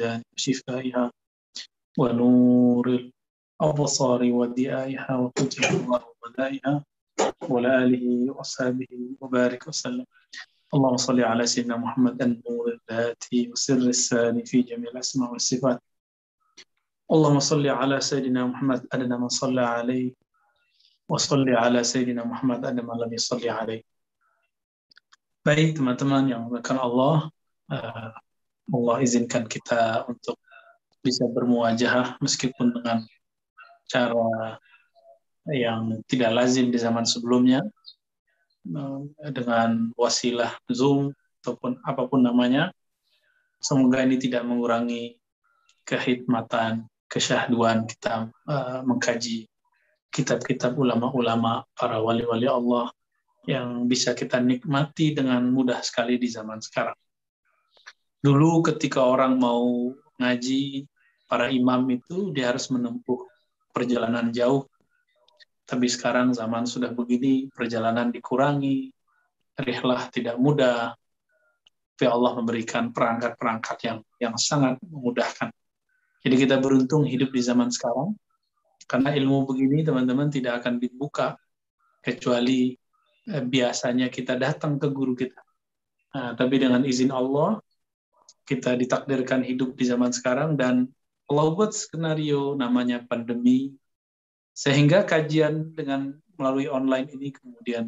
وشفائها ونور الأبصار وديائها وقدر الله وبلائها وعلى آله وأصحابه وبارك وسلم اللهم صل على سيدنا محمد النور الذاتي وسر السالي في جميع الأسماء والصفات اللهم صل على سيدنا محمد أدنى من صلى عليه وصل على سيدنا Muhammad ada malam yusalli alaih. Baik teman-teman yang akan Allah, uh, Allah izinkan kita untuk bisa bermuajah meskipun dengan cara yang tidak lazim di zaman sebelumnya, uh, dengan wasilah Zoom ataupun apa pun namanya. Semoga ini tidak mengurangi kehidmatan, kesyahduan kita uh, mengkaji kitab-kitab ulama-ulama, para wali-wali Allah yang bisa kita nikmati dengan mudah sekali di zaman sekarang. Dulu ketika orang mau ngaji, para imam itu dia harus menempuh perjalanan jauh. Tapi sekarang zaman sudah begini, perjalanan dikurangi, rihlah tidak mudah. Tapi Allah memberikan perangkat-perangkat yang yang sangat memudahkan. Jadi kita beruntung hidup di zaman sekarang, karena ilmu begini teman-teman tidak akan dibuka kecuali eh, biasanya kita datang ke guru kita. Nah, tapi dengan izin Allah kita ditakdirkan hidup di zaman sekarang dan Allah skenario namanya pandemi sehingga kajian dengan melalui online ini kemudian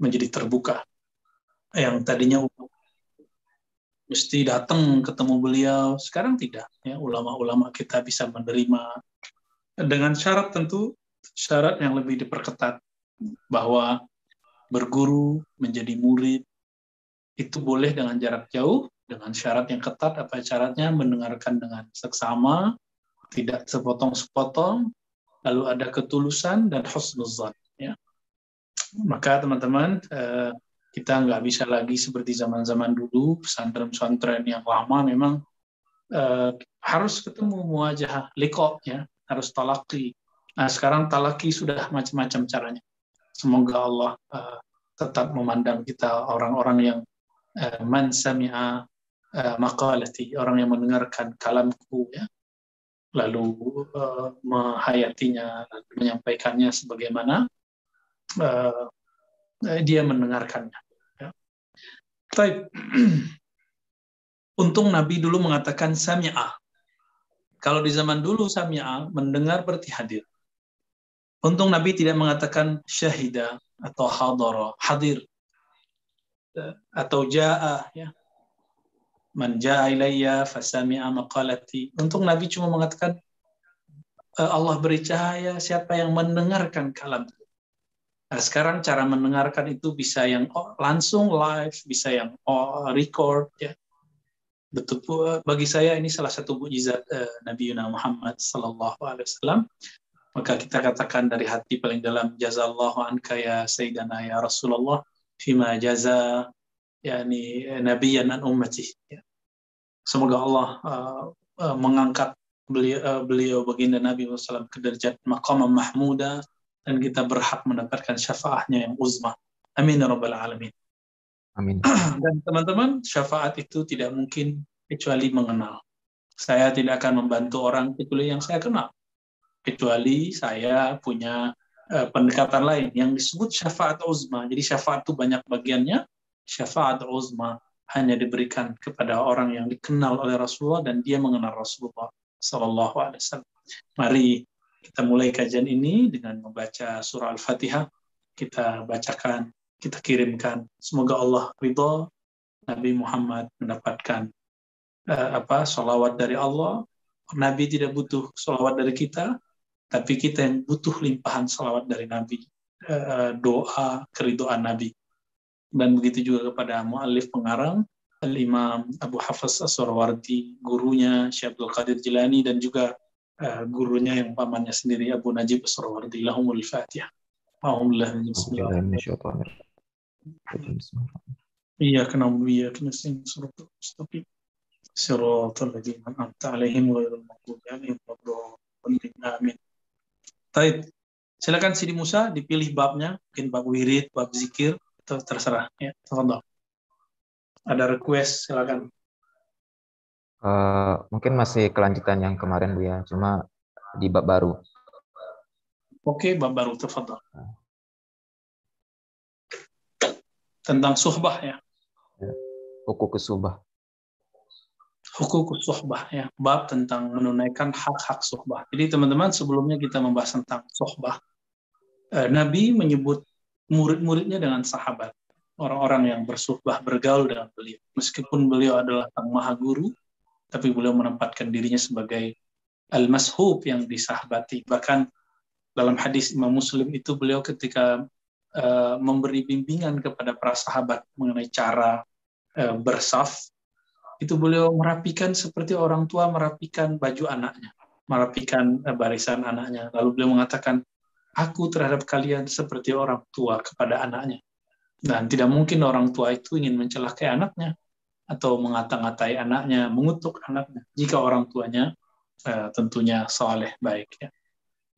menjadi terbuka. Yang tadinya mesti datang ketemu beliau, sekarang tidak. Ya, ulama-ulama kita bisa menerima dengan syarat tentu syarat yang lebih diperketat bahwa berguru menjadi murid itu boleh dengan jarak jauh dengan syarat yang ketat apa syaratnya mendengarkan dengan seksama tidak sepotong-sepotong lalu ada ketulusan dan husnuzan ya maka teman-teman eh, kita nggak bisa lagi seperti zaman-zaman dulu pesantren-pesantren yang lama memang eh, harus ketemu muajah liko ya harus talaki. Nah, sekarang talaki sudah macam-macam caranya. Semoga Allah uh, tetap memandang kita orang-orang yang man sami'a uh, maqalati, orang yang mendengarkan kalamku ya. Lalu uh, menghayatinya dan menyampaikannya sebagaimana uh, dia mendengarkannya. Ya. Untung Nabi dulu mengatakan sami'ah kalau di zaman dulu Samia mendengar berarti hadir. Untung Nabi tidak mengatakan syahida atau hadara, hadir atau jaa ya. Man jaa fasami'a maqalati. Nabi cuma mengatakan e, Allah beri cahaya siapa yang mendengarkan kalam. Nah, sekarang cara mendengarkan itu bisa yang langsung live, bisa yang record ya betul bagi saya ini salah satu mukjizat uh, Nabi Yuna Muhammad sallallahu alaihi wasallam maka kita katakan dari hati paling dalam jazallahu anka ya sayyidana ya Rasulullah fima jaza yakni nabiyan an ummati ya. Semoga Allah uh, uh, mengangkat beliau uh, beliau baginda Nabi SAW ke derajat maqam mahmuda dan kita berhak mendapatkan syafaatnya yang uzma amin ya rabbal alamin Amin. Dan teman-teman, syafaat itu tidak mungkin kecuali mengenal. Saya tidak akan membantu orang kecuali yang saya kenal. Kecuali saya punya uh, pendekatan lain yang disebut syafaat uzma. Jadi syafaat itu banyak bagiannya. Syafaat uzma hanya diberikan kepada orang yang dikenal oleh Rasulullah dan dia mengenal Rasulullah Sallallahu Alaihi Wasallam. Mari kita mulai kajian ini dengan membaca surah Al-Fatihah. Kita bacakan kita kirimkan. Semoga Allah ridho Nabi Muhammad mendapatkan uh, apa solawat dari Allah. Nabi tidak butuh solawat dari kita, tapi kita yang butuh limpahan solawat dari Nabi. Uh, doa keridoan Nabi Dan begitu juga kepada mu'alif pengarang, Al-Imam Abu Hafiz As-Surawardi, gurunya Syekh Abdul Qadir Jilani, dan juga uh, gurunya yang pamannya sendiri Abu Najib As-Surawardi. Lahumul Fatihah. Bismillahirrahmanirrahim. إياك نعبد وإياك نستعين صراط المستقيم صراط الذين أنعمت عليهم غير المغضوب عليهم ولا Amin. Taib. Silakan Sidi Musa dipilih babnya, mungkin bab wirid, bab zikir, terserah ya. Tafadhol. Ada request silakan. Uh, mungkin masih kelanjutan yang kemarin Bu ya, cuma di bab baru. Oke, bab baru tafadhal. Tentang suhbah ya. ya. Hukum suhbah. Hukum suhbah ya, bab tentang menunaikan hak-hak suhbah. Jadi teman-teman sebelumnya kita membahas tentang suhbah. Eh, Nabi menyebut murid-muridnya dengan sahabat, orang-orang yang bersuhbah bergaul dengan beliau. Meskipun beliau adalah sang maha guru, tapi beliau menempatkan dirinya sebagai al-mashub yang disahabati. Bahkan dalam hadis Imam Muslim itu beliau ketika uh, memberi bimbingan kepada para sahabat mengenai cara uh, bersaf, itu beliau merapikan seperti orang tua merapikan baju anaknya, merapikan uh, barisan anaknya. Lalu beliau mengatakan, aku terhadap kalian seperti orang tua kepada anaknya. Dan tidak mungkin orang tua itu ingin mencelakai anaknya atau mengata-ngatai anaknya, mengutuk anaknya, jika orang tuanya uh, tentunya soleh baik. Ya.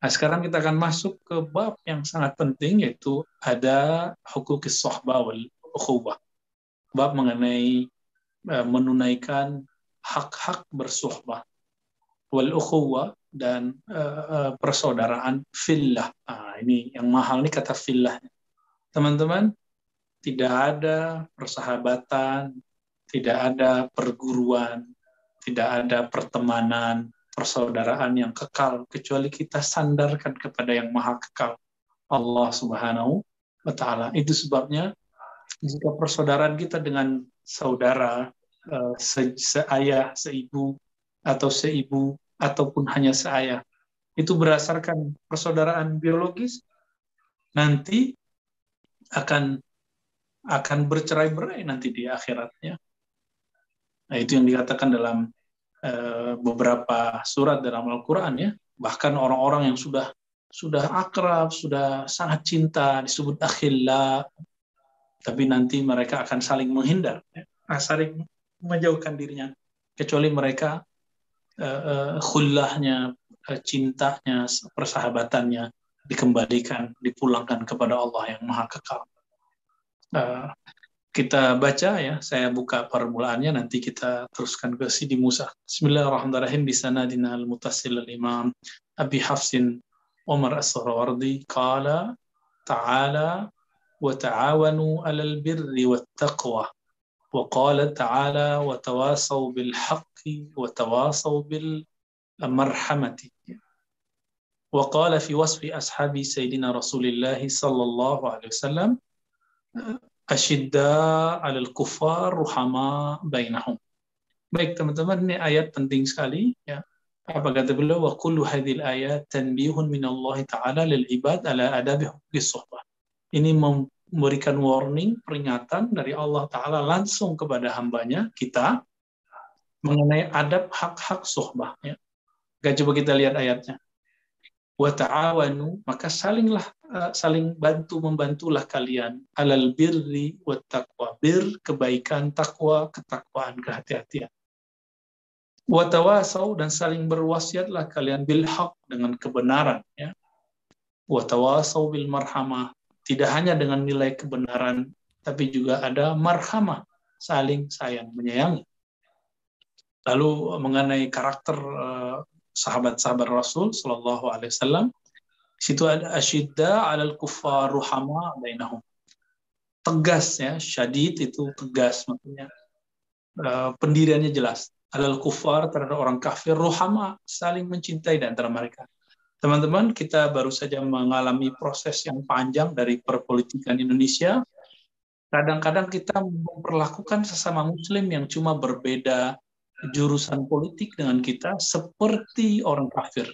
Nah, sekarang kita akan masuk ke bab yang sangat penting, yaitu ada hukum sohbah wal ukhubah. Bab mengenai uh, menunaikan hak-hak bersuhbah wal ukhuwah dan uh, uh, persaudaraan fillah. Nah, ini yang mahal nih kata fillah. Teman-teman, tidak ada persahabatan, tidak ada perguruan, tidak ada pertemanan, persaudaraan yang kekal kecuali kita sandarkan kepada yang maha kekal Allah Subhanahu wa taala. Itu sebabnya jika persaudaraan kita dengan saudara eh, se seayah, seibu atau seibu ataupun hanya seayah itu berdasarkan persaudaraan biologis nanti akan akan bercerai-berai nanti di akhiratnya Nah, itu yang dikatakan dalam uh, beberapa surat dalam Al-Qur'an ya. Bahkan orang-orang yang sudah sudah akrab, sudah sangat cinta disebut akhilla tapi nanti mereka akan saling menghindar, ya. saling menjauhkan dirinya kecuali mereka khullahnya, uh, cintanya, persahabatannya dikembalikan, dipulangkan kepada Allah yang Maha Kekal. Kita baca ya, saya buka permulaannya nanti kita teruskan ke Sidi Musa. Bismillahirrahmanirrahim di sana dina al-mutasil al-imam Abi Hafsin Umar As-Sarawardi qala ta'ala wa ta'awanu 'alal birri wat taqwa wa qala ta'ala wa tawasaw bil marhamati wa qala fi wasfi ashabi sayyidina Rasulillah sallallahu alaihi wasallam asyidda alal kufar ruhama bainahum. Baik teman-teman, ini ayat penting sekali ya. Apa kata beliau? Wa kullu hadhil ayat tanbihun min Allah Ta'ala lil ibad ala adabi hukis Ini memberikan warning, peringatan dari Allah Ta'ala langsung kepada hambanya, kita, mengenai adab hak-hak sohbah. Ya. Gak coba kita lihat ayatnya. Wa ta'awanu maka salinglah uh, saling bantu membantulah kalian. Alal birri wa taqwa. Bir kebaikan takwa ketakwaan kehati-hatian. Wa tawasau dan saling berwasiatlah kalian bil haq dengan kebenaran ya. Wa tawasau bil marhamah. Tidak hanya dengan nilai kebenaran tapi juga ada marhamah saling sayang menyayangi lalu mengenai karakter uh, sahabat-sahabat Rasul Shallallahu Alaihi Wasallam. Situ ada asyidda alal kufar ruhama bainahum. Tegas ya, syadid itu tegas maksudnya. Uh, pendiriannya jelas. Alal kufar terhadap orang kafir, ruhama saling mencintai di antara mereka. Teman-teman, kita baru saja mengalami proses yang panjang dari perpolitikan Indonesia. Kadang-kadang kita memperlakukan sesama muslim yang cuma berbeda jurusan politik dengan kita seperti orang kafir.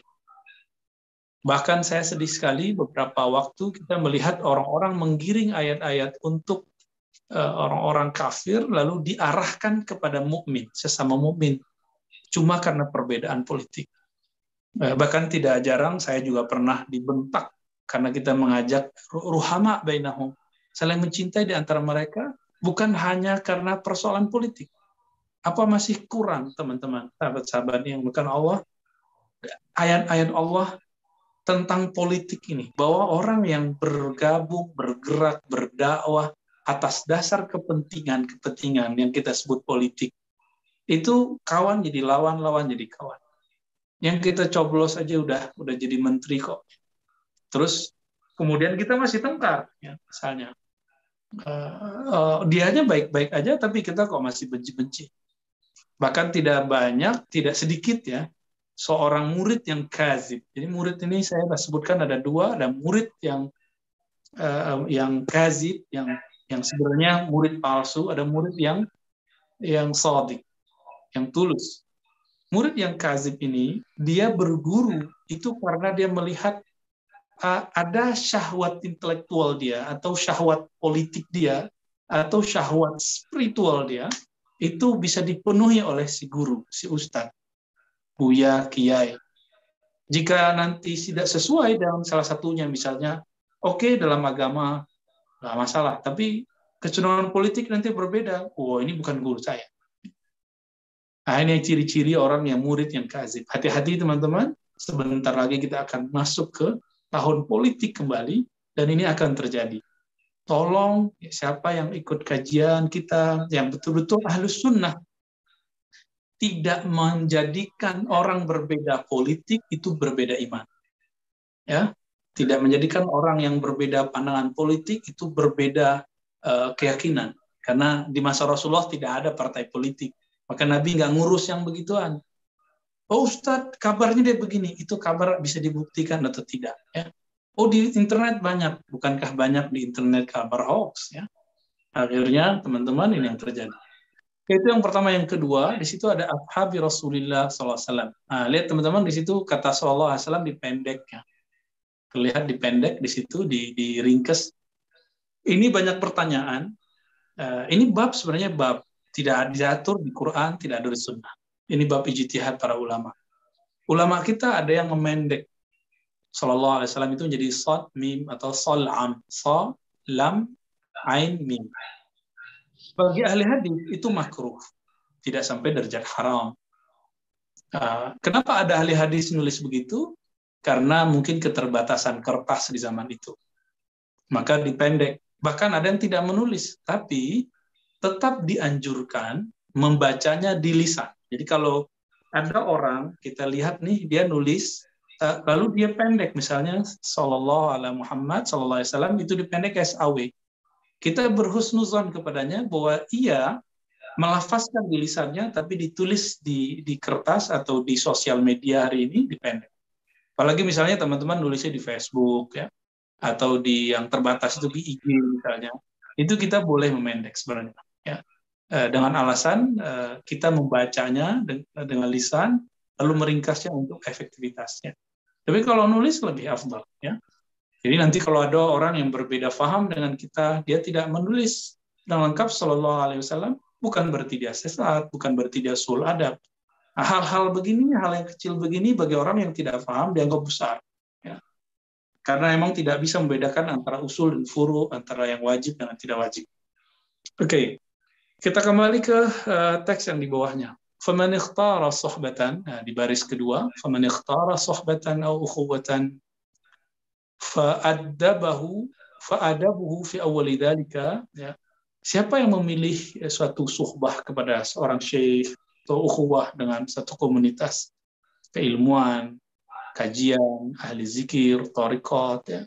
Bahkan saya sedih sekali beberapa waktu kita melihat orang-orang menggiring ayat-ayat untuk uh, orang-orang kafir lalu diarahkan kepada mukmin, sesama mukmin. Cuma karena perbedaan politik. Uh, bahkan tidak jarang saya juga pernah dibentak karena kita mengajak ruhama bainahum, saling mencintai di antara mereka bukan hanya karena persoalan politik apa masih kurang teman-teman, sahabat-sahabat yang bukan Allah? Ayat-ayat Allah tentang politik ini, bahwa orang yang bergabung, bergerak, berdakwah atas dasar kepentingan-kepentingan yang kita sebut politik, itu kawan jadi lawan, lawan jadi kawan. Yang kita coblos aja udah udah jadi menteri kok. Terus kemudian kita masih tengkar, ya, misalnya. Uh, uh, dianya baik-baik aja, tapi kita kok masih benci-benci. Bahkan tidak banyak, tidak sedikit ya, seorang murid yang kazib. Jadi murid ini saya sebutkan ada dua, ada murid yang uh, yang kazib, yang yang sebenarnya murid palsu, ada murid yang yang sodik, yang tulus. Murid yang kazib ini dia berguru itu karena dia melihat uh, ada syahwat intelektual dia atau syahwat politik dia atau syahwat spiritual dia itu bisa dipenuhi oleh si guru, si ustadz, buya, kiai. Jika nanti tidak sesuai dalam salah satunya, misalnya, oke okay, dalam agama nggak masalah, tapi kecenderungan politik nanti berbeda. Oh ini bukan guru saya. Nah, ini ciri-ciri orang yang murid yang kazib. Hati-hati teman-teman, sebentar lagi kita akan masuk ke tahun politik kembali, dan ini akan terjadi. Tolong ya, siapa yang ikut kajian kita, yang betul-betul ahlus sunnah, tidak menjadikan orang berbeda politik itu berbeda iman. Ya, tidak menjadikan orang yang berbeda pandangan politik itu berbeda uh, keyakinan. Karena di masa Rasulullah tidak ada partai politik. Maka Nabi nggak ngurus yang begituan. Oh Ustadz, kabarnya dia begini. Itu kabar bisa dibuktikan atau tidak. Ya. Oh di internet banyak. Bukankah banyak di internet kabar hoax? Ya. Akhirnya teman-teman ini yang terjadi. Itu yang pertama. Yang kedua, di situ ada Abhabi Rasulullah SAW. Nah, lihat teman-teman, di situ kata Sallallahu Alaihi dipendek. Ya. Terlihat dipendek di situ, di, di ringkes. Ini banyak pertanyaan. Uh, ini bab sebenarnya bab tidak diatur di Quran, tidak ada di Sunnah. Ini bab ijtihad para ulama. Ulama kita ada yang memendek. Sallallahu alaihi wasallam itu menjadi sad mim atau salam. Sa lam ain mim. Bagi ahli hadis itu makruh. Tidak sampai derajat haram. Uh, kenapa ada ahli hadis nulis begitu? Karena mungkin keterbatasan kertas di zaman itu. Maka dipendek. Bahkan ada yang tidak menulis, tapi tetap dianjurkan membacanya di lisan. Jadi kalau ada orang kita lihat nih dia nulis uh, lalu dia pendek misalnya sallallahu alaihi Muhammad sallallahu alaihi wasallam itu dipendek SAW. Kita berhusnuzon kepadanya bahwa ia melafazkan di lisannya tapi ditulis di di kertas atau di sosial media hari ini dipendek. Apalagi misalnya teman-teman nulisnya di Facebook ya atau di yang terbatas itu di IG misalnya. Itu kita boleh memendek sebenarnya ya eh, dengan alasan eh, kita membacanya dengan lisan lalu meringkasnya untuk efektivitasnya. Tapi kalau nulis lebih afdal ya. Jadi nanti kalau ada orang yang berbeda faham dengan kita, dia tidak menulis dengan lengkap Shallallahu Alaihi Wasallam, bukan berarti dia sesat, bukan berarti dia sul adab. Nah, hal-hal begini, hal yang kecil begini bagi orang yang tidak faham dianggap besar. Ya. Karena memang tidak bisa membedakan antara usul dan furu, antara yang wajib dan yang tidak wajib. Oke, okay. Kita kembali ke uh, teks yang di bawahnya. Ikhtara sohbatan, nah, di baris kedua, faman ikhtara sohbatan au ukhuwatan fa'addabahu fa'adabuhu fi dhalika ya. Siapa yang memilih suatu suhbah kepada seorang syekh atau ukhuwah dengan satu komunitas keilmuan, kajian, ahli zikir, tariqat ya.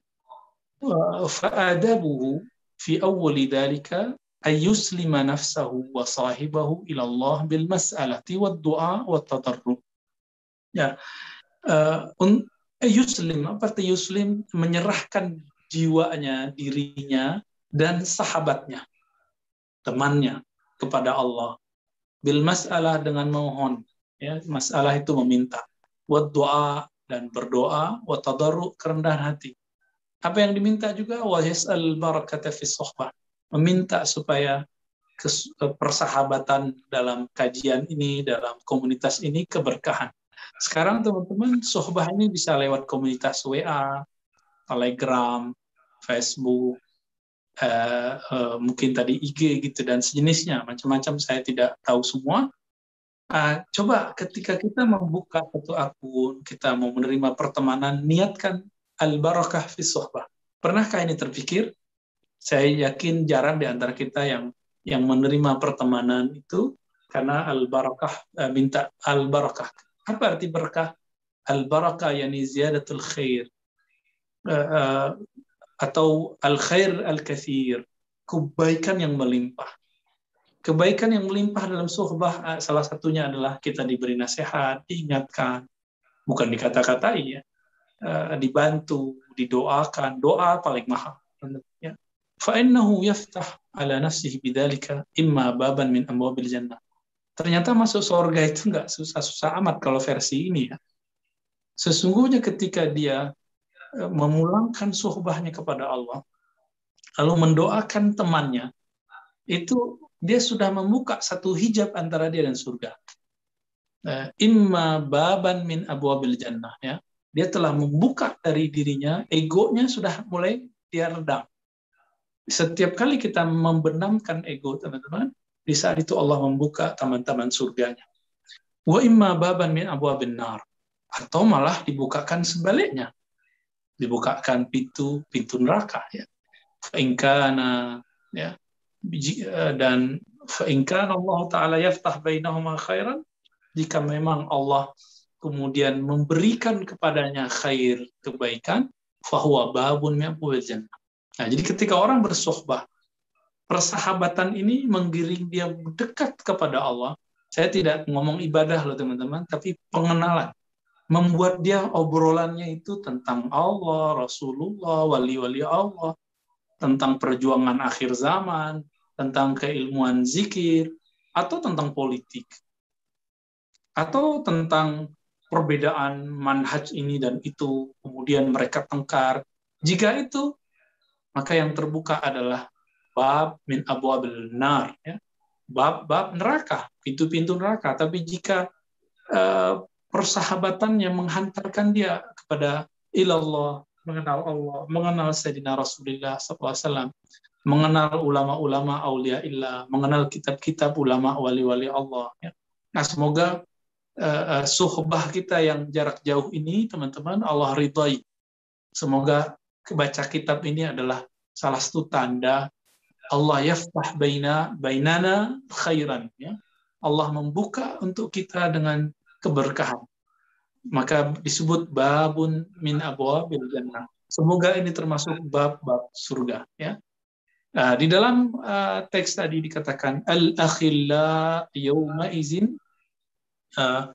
Fa'adabuhu fi awwali dhalika ayyuslima nafsahu wa sahibahu ila Allah bil mas'alati wa du'a wa tadarru. Ya. Uh, yuslim apa arti yuslim menyerahkan jiwanya, dirinya dan sahabatnya, temannya kepada Allah. Bil mas'alah dengan mohon, ya, masalah itu meminta. Wa doa dan berdoa, wa tadarru kerendahan hati. Apa yang diminta juga wa yas'al barakata fi sohbah meminta supaya persahabatan dalam kajian ini, dalam komunitas ini keberkahan. Sekarang teman-teman, sohbah ini bisa lewat komunitas WA, Telegram, Facebook, eh, eh, mungkin tadi IG gitu dan sejenisnya, macam-macam saya tidak tahu semua. Uh, coba ketika kita membuka satu akun, kita mau menerima pertemanan, niatkan al-barakah fi sohbah. Pernahkah ini terpikir? Saya yakin jarang di antara kita yang yang menerima pertemanan itu karena al-barakah uh, minta al-barakah. Apa arti berkah? Al-barakah yani ziyadatul khair. Uh, uh, atau al-khair al-kathir. Kebaikan yang melimpah. Kebaikan yang melimpah dalam suhbah salah satunya adalah kita diberi nasihat, diingatkan, bukan dikata-katai ya, dibantu, didoakan, doa paling mahal. Ya. فإنه يفتح على نفسه بذلك إما بابا من أبواب الجنة Ternyata masuk surga itu nggak susah-susah amat kalau versi ini ya. Sesungguhnya ketika dia e, memulangkan suhbahnya kepada Allah, lalu mendoakan temannya, itu dia sudah membuka satu hijab antara dia dan surga. E, imma baban min abwabil jannah ya. Dia telah membuka dari dirinya, egonya sudah mulai dia redam setiap kali kita membenamkan ego teman-teman, di saat itu Allah membuka taman-taman surganya. Wa imma baban min abu nar atau malah dibukakan sebaliknya. Dibukakan pintu pintu neraka ya. Fainkana ya eh, dan fainkana Allah taala yaftah bainahuma khairan jika memang Allah kemudian memberikan kepadanya khair kebaikan fahuwa babun min jannah Nah, jadi ketika orang bersohbah, persahabatan ini menggiring dia dekat kepada Allah. Saya tidak ngomong ibadah loh teman-teman, tapi pengenalan. Membuat dia obrolannya itu tentang Allah, Rasulullah, wali-wali Allah, tentang perjuangan akhir zaman, tentang keilmuan zikir, atau tentang politik. Atau tentang perbedaan manhaj ini dan itu, kemudian mereka tengkar. Jika itu maka yang terbuka adalah bab min abwabil nar ya. Bab-bab neraka pintu-pintu neraka. Tapi jika uh, persahabatannya menghantarkan dia kepada ilallah mengenal Allah mengenal Sayyidina Rasulullah SAW mengenal ulama-ulama aulia illah mengenal kitab-kitab ulama wali-wali Allah ya. nah semoga uh, suhbah kita yang jarak jauh ini teman-teman Allah ridhai. Semoga kebaca kitab ini adalah salah satu tanda Allah yaftah baina bainana khairan ya. Allah membuka untuk kita dengan keberkahan. Maka disebut babun min abwabil jannah. Semoga ini termasuk bab-bab surga ya. Nah, di dalam uh, teks tadi dikatakan al-akhilla yawma izin uh,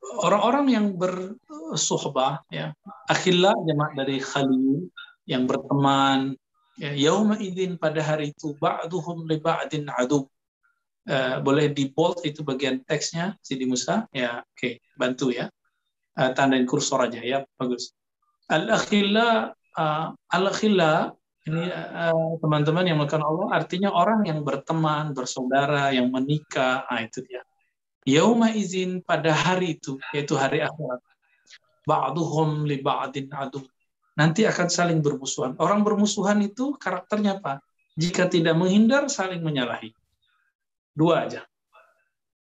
orang-orang yang bersuhbah ya akhilla jamak dari khalil yang berteman ya yauma idin pada hari itu ba'duhum li ba'din adu. Uh, boleh di bold itu bagian teksnya Sidi Musa? Ya oke okay. bantu ya. Uh, tandain kursor aja ya bagus. Al akhilla uh, al akhilla ini teman-teman uh, yang melakukan Allah artinya orang yang berteman bersaudara yang menikah nah itu dia yauma izin pada hari itu yaitu hari akhirat ba'duhum li ba'din adu nanti akan saling bermusuhan. Orang bermusuhan itu karakternya apa? Jika tidak menghindar, saling menyalahi. Dua aja.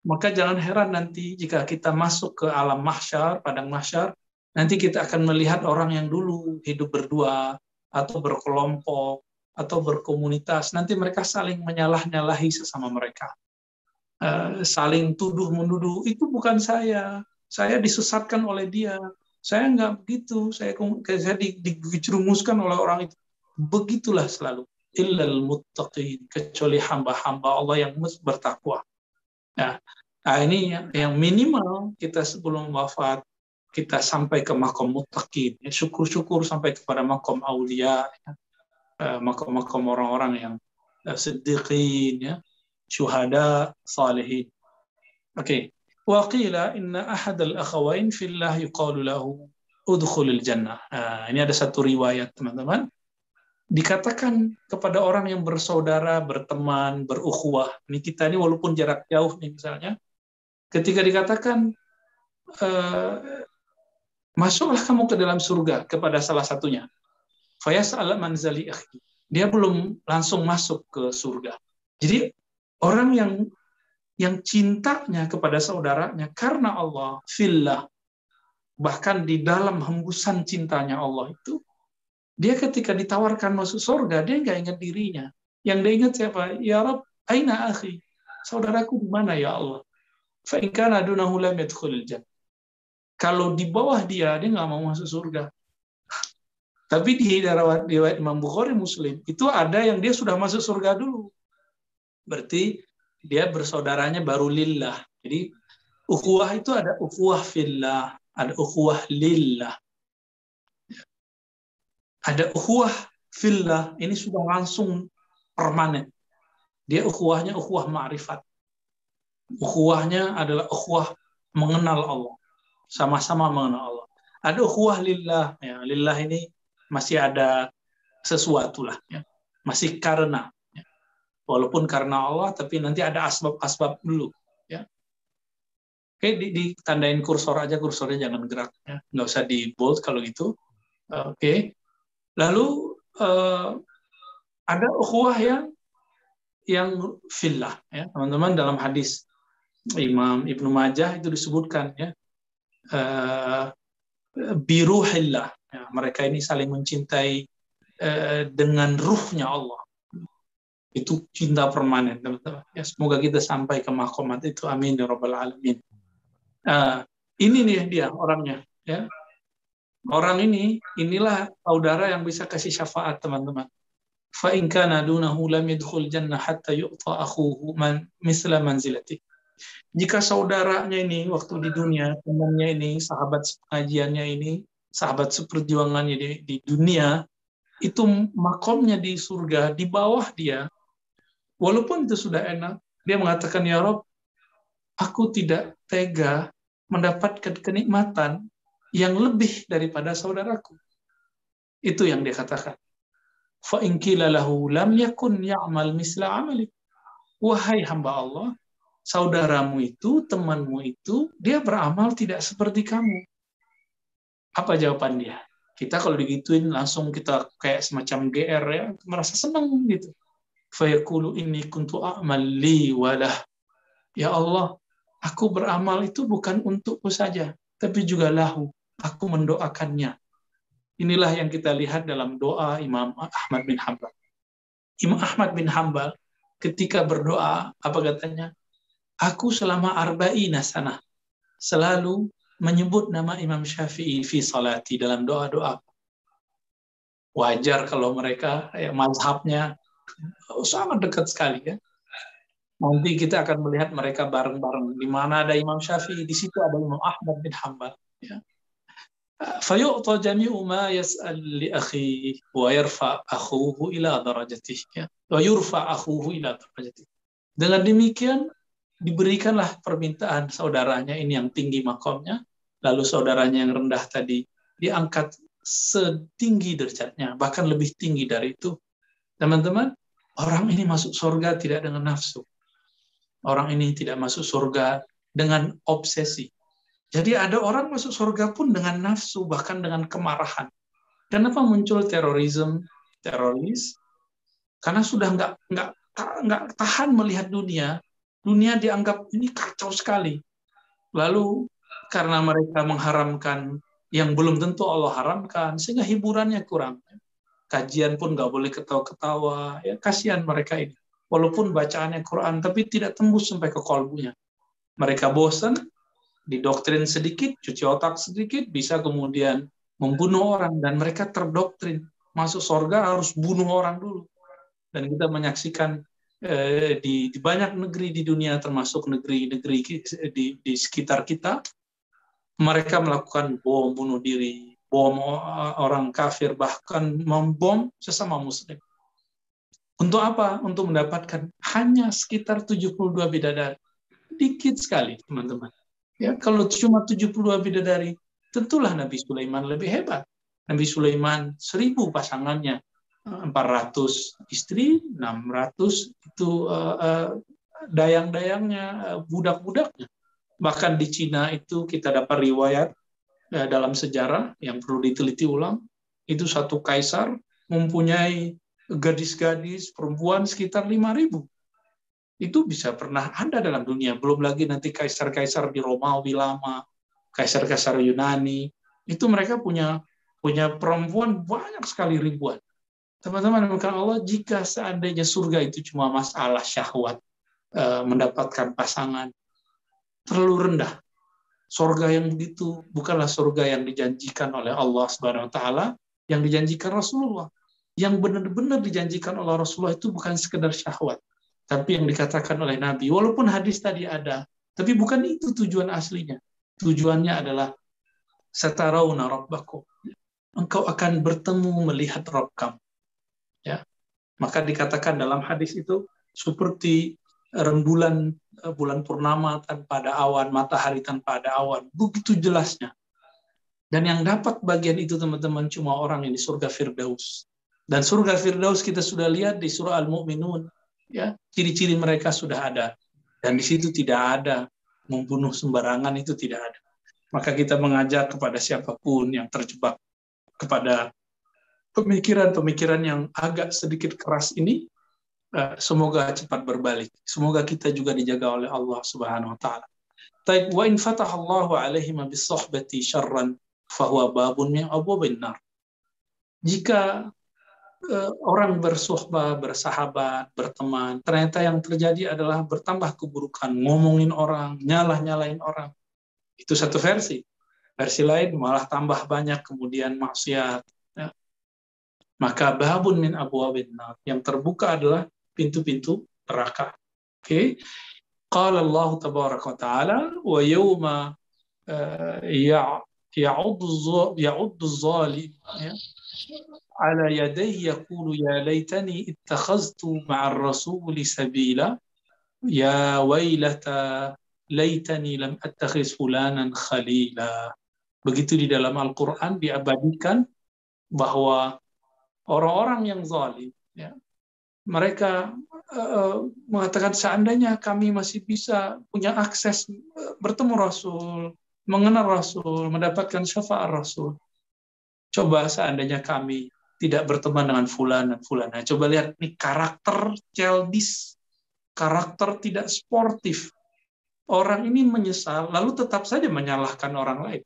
Maka jangan heran nanti jika kita masuk ke alam mahsyar, padang mahsyar, nanti kita akan melihat orang yang dulu hidup berdua, atau berkelompok, atau berkomunitas. Nanti mereka saling menyalah-nyalahi sesama mereka. Uh, saling tuduh-menuduh, itu bukan saya. Saya disesatkan oleh dia saya nggak begitu. Saya, saya dijerumuskan oleh orang itu. Begitulah selalu. Illal muttaqin. Kecuali hamba-hamba Allah yang bertakwa. Nah, nah ini yang, yang minimal kita sebelum wafat kita sampai ke makom muttaqin. Ya, syukur-syukur sampai kepada makom aulia. Ya. Eh, makom-makom orang-orang yang uh, siddiqin, ya syuhada salihin. Oke. Wa qila inna ahad al-akhawain fillah yuqalu lahu jannah. Nah, ini ada satu riwayat, teman-teman. Dikatakan kepada orang yang bersaudara, berteman, berukhuwah. Ini kita ini walaupun jarak jauh nih misalnya. Ketika dikatakan eh, masuklah kamu ke dalam surga kepada salah satunya. Fayas ala manzali akhi. Dia belum langsung masuk ke surga. Jadi orang yang yang cintanya kepada saudaranya karena Allah fillah bahkan di dalam hembusan cintanya Allah itu dia ketika ditawarkan masuk surga dia nggak ingat dirinya yang dia ingat siapa ya Rob aina akhi saudaraku di mana ya Allah? Fa in kana dunahu lam. Kalau di bawah dia, dia nggak mau masuk surga. Tapi di riwayat Imam Bukhari Muslim itu ada yang dia sudah masuk surga dulu. Berarti dia bersaudaranya baru lillah. Jadi ukhuwah itu ada ukhuwah fillah, ada ukhuwah lillah. Ada ukhuwah fillah, ini sudah langsung permanen. Dia ukhuwahnya ukhuwah ma'rifat. Ukhuwahnya adalah ukhuwah mengenal Allah. Sama-sama mengenal Allah. Ada ukhuwah lillah. Ya, lillah ini masih ada sesuatu lah. Ya. Masih karena. Walaupun karena Allah, tapi nanti ada asbab-asbab dulu. Ya. Oke, di, ditandain kursor aja, kursornya jangan gerak. Ya. Nggak usah di bold kalau gitu. Oke. Lalu uh, ada ukhuwah yang yang fillah ya teman-teman dalam hadis Imam Ibnu Majah itu disebutkan ya uh, biruhillah ya, mereka ini saling mencintai uh, dengan ruhnya Allah itu cinta permanen teman-teman. Ya semoga kita sampai ke makomat itu. Amin ya rabbal alamin. Uh, ini nih dia orangnya ya. Orang ini inilah saudara yang bisa kasih syafaat teman-teman. Fa in kana dunahu lam yadkhul jannah hatta yu'ta akhuhu man misla manzilati. Jika saudaranya ini waktu di dunia, temannya ini, sahabat pengajiannya ini, sahabat seperjuangannya di, di dunia, itu makomnya di surga, di bawah dia, walaupun itu sudah enak, dia mengatakan, Ya Rob, aku tidak tega mendapatkan kenikmatan yang lebih daripada saudaraku. Itu yang dia katakan. Qila lahu lam yakun ya'mal misla amali. Wahai hamba Allah saudaramu itu temanmu itu dia beramal tidak seperti kamu. Apa jawaban dia? Kita kalau digituin langsung kita kayak semacam GR ya merasa senang gitu fayaqulu ini kuntu a'mal li walah ya Allah aku beramal itu bukan untukku saja tapi juga lahu aku mendoakannya Inilah yang kita lihat dalam doa Imam Ahmad bin Hambal. Imam Ahmad bin Hambal ketika berdoa, apa katanya? Aku selama arba'ina sana selalu menyebut nama Imam Syafi'i fi salati dalam doa-doa. Wajar kalau mereka ya, mazhabnya sangat dekat sekali ya. Nanti kita akan melihat mereka bareng-bareng. Di mana ada Imam Syafi'i, di situ ada Imam Ahmad bin Hambal. Ya. فيعطى جميع ما يسأل لأخيه ويرفع أخوه إلى درجته ويرفع أخوه إلى درجته dengan demikian diberikanlah permintaan saudaranya ini yang tinggi makomnya lalu saudaranya yang rendah tadi diangkat setinggi derajatnya bahkan lebih tinggi dari itu teman-teman orang ini masuk surga tidak dengan nafsu orang ini tidak masuk surga dengan obsesi jadi ada orang masuk surga pun dengan nafsu, bahkan dengan kemarahan. Kenapa muncul terorisme, teroris? Karena sudah nggak nggak nggak tahan melihat dunia. Dunia dianggap ini kacau sekali. Lalu karena mereka mengharamkan yang belum tentu Allah haramkan, sehingga hiburannya kurang. Kajian pun nggak boleh ketawa-ketawa. Ya, kasihan mereka ini. Walaupun bacaannya Quran, tapi tidak tembus sampai ke kolbunya. Mereka bosan, didoktrin sedikit, cuci otak sedikit, bisa kemudian membunuh orang dan mereka terdoktrin masuk surga harus bunuh orang dulu. Dan kita menyaksikan eh, di, di banyak negeri di dunia termasuk negeri-negeri di, di sekitar kita mereka melakukan bom bunuh diri, bom orang kafir bahkan membom sesama muslim. Untuk apa? Untuk mendapatkan hanya sekitar 72 bidadari. Dikit sekali, teman-teman. Ya, kalau cuma 72 bidadari, tentulah Nabi Sulaiman lebih hebat. Nabi Sulaiman seribu pasangannya, 400 istri, 600 itu uh, uh, dayang-dayangnya, uh, budak-budaknya. Bahkan di Cina itu kita dapat riwayat dalam sejarah yang perlu diteliti ulang, itu satu kaisar mempunyai gadis-gadis perempuan sekitar 5000 itu bisa pernah ada dalam dunia. Belum lagi nanti kaisar-kaisar di Romawi lama, kaisar-kaisar Yunani, itu mereka punya punya perempuan banyak sekali ribuan. Teman-teman, Allah, jika seandainya surga itu cuma masalah syahwat, uh, mendapatkan pasangan. Terlalu rendah. Surga yang begitu bukanlah surga yang dijanjikan oleh Allah Subhanahu wa taala, yang dijanjikan Rasulullah. Yang benar-benar dijanjikan oleh Rasulullah itu bukan sekedar syahwat, tapi yang dikatakan oleh Nabi. Walaupun hadis tadi ada, tapi bukan itu tujuan aslinya. Tujuannya adalah satarawna rabbakum. Engkau akan bertemu melihat Rabb kamu. Ya. Maka dikatakan dalam hadis itu seperti rembulan eh, bulan purnama tanpa ada awan, matahari tanpa ada awan. Begitu jelasnya. Dan yang dapat bagian itu teman-teman cuma orang yang di surga Firdaus. Dan surga Firdaus kita sudah lihat di surah Al-Mu'minun. Ya, ciri-ciri mereka sudah ada. Dan di situ tidak ada membunuh sembarangan itu tidak ada. Maka kita mengajak kepada siapa pun yang terjebak kepada pemikiran-pemikiran yang agak sedikit keras ini, semoga cepat berbalik. Semoga kita juga dijaga oleh Allah Subhanahu wa taala. Taib wa in fatahallahu alaihim bis syarran fahuwa babun min abwabin nar. Jika uh, orang bersuhbah, bersahabat, berteman, ternyata yang terjadi adalah bertambah keburukan, ngomongin orang, nyalah-nyalain orang. Itu satu versi. Versi lain malah tambah banyak kemudian maksiat. Ya. Maka babun min abwabin nar. Yang terbuka adalah pintu-pintu neraka. Oke. Okay? Qala Allah tabaraka wa ta'ala wa yawma uh, ya يعض يعض الظالم على يديه يقول يا ليتني اتخذت مع الرسول سبيلا يا ويلتا ليتني لم اتخذ فلانا خليلا begitu di dalam Al-Qur'an diabadikan bahwa orang-orang yang zalim ya, mereka uh, mengatakan seandainya kami masih bisa punya akses bertemu Rasul mengenal Rasul, mendapatkan syafaat Rasul. Coba seandainya kami tidak berteman dengan fulan dan fulan. Nah, coba lihat nih karakter childish, karakter tidak sportif. Orang ini menyesal, lalu tetap saja menyalahkan orang lain.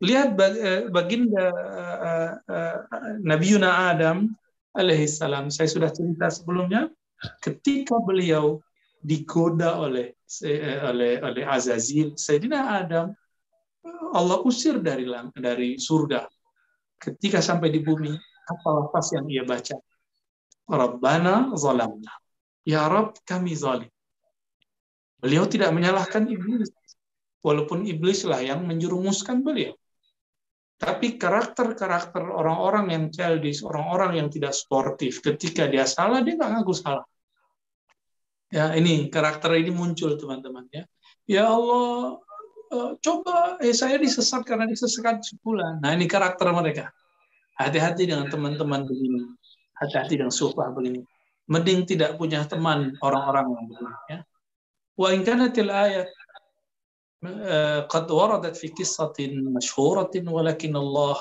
Lihat eh, baginda Nabi Yuna Adam alaihissalam. Saya sudah cerita sebelumnya, ketika beliau digoda oleh oleh oleh Azazil, Sayyidina Adam Allah usir dari dari surga. Ketika sampai di bumi, apa lafaz yang ia baca? Rabbana zalamna. Ya Rabb, kami zalim. Beliau tidak menyalahkan iblis. Walaupun iblislah yang menjerumuskan beliau. Tapi karakter-karakter orang-orang yang childish, orang-orang yang tidak sportif, ketika dia salah, dia nggak ngaku salah. Ya, ini karakter ini muncul teman-teman ya. Ya Allah, uh, coba eh saya disesat karena disesatkan sebulan. Nah ini karakter mereka. Hati-hati dengan teman-teman begini. Hati-hati dengan sufah begini. Mending tidak punya teman orang-orang yang begini. Ya. Wa ayat قد وردت في قصة مشهورة ولكن الله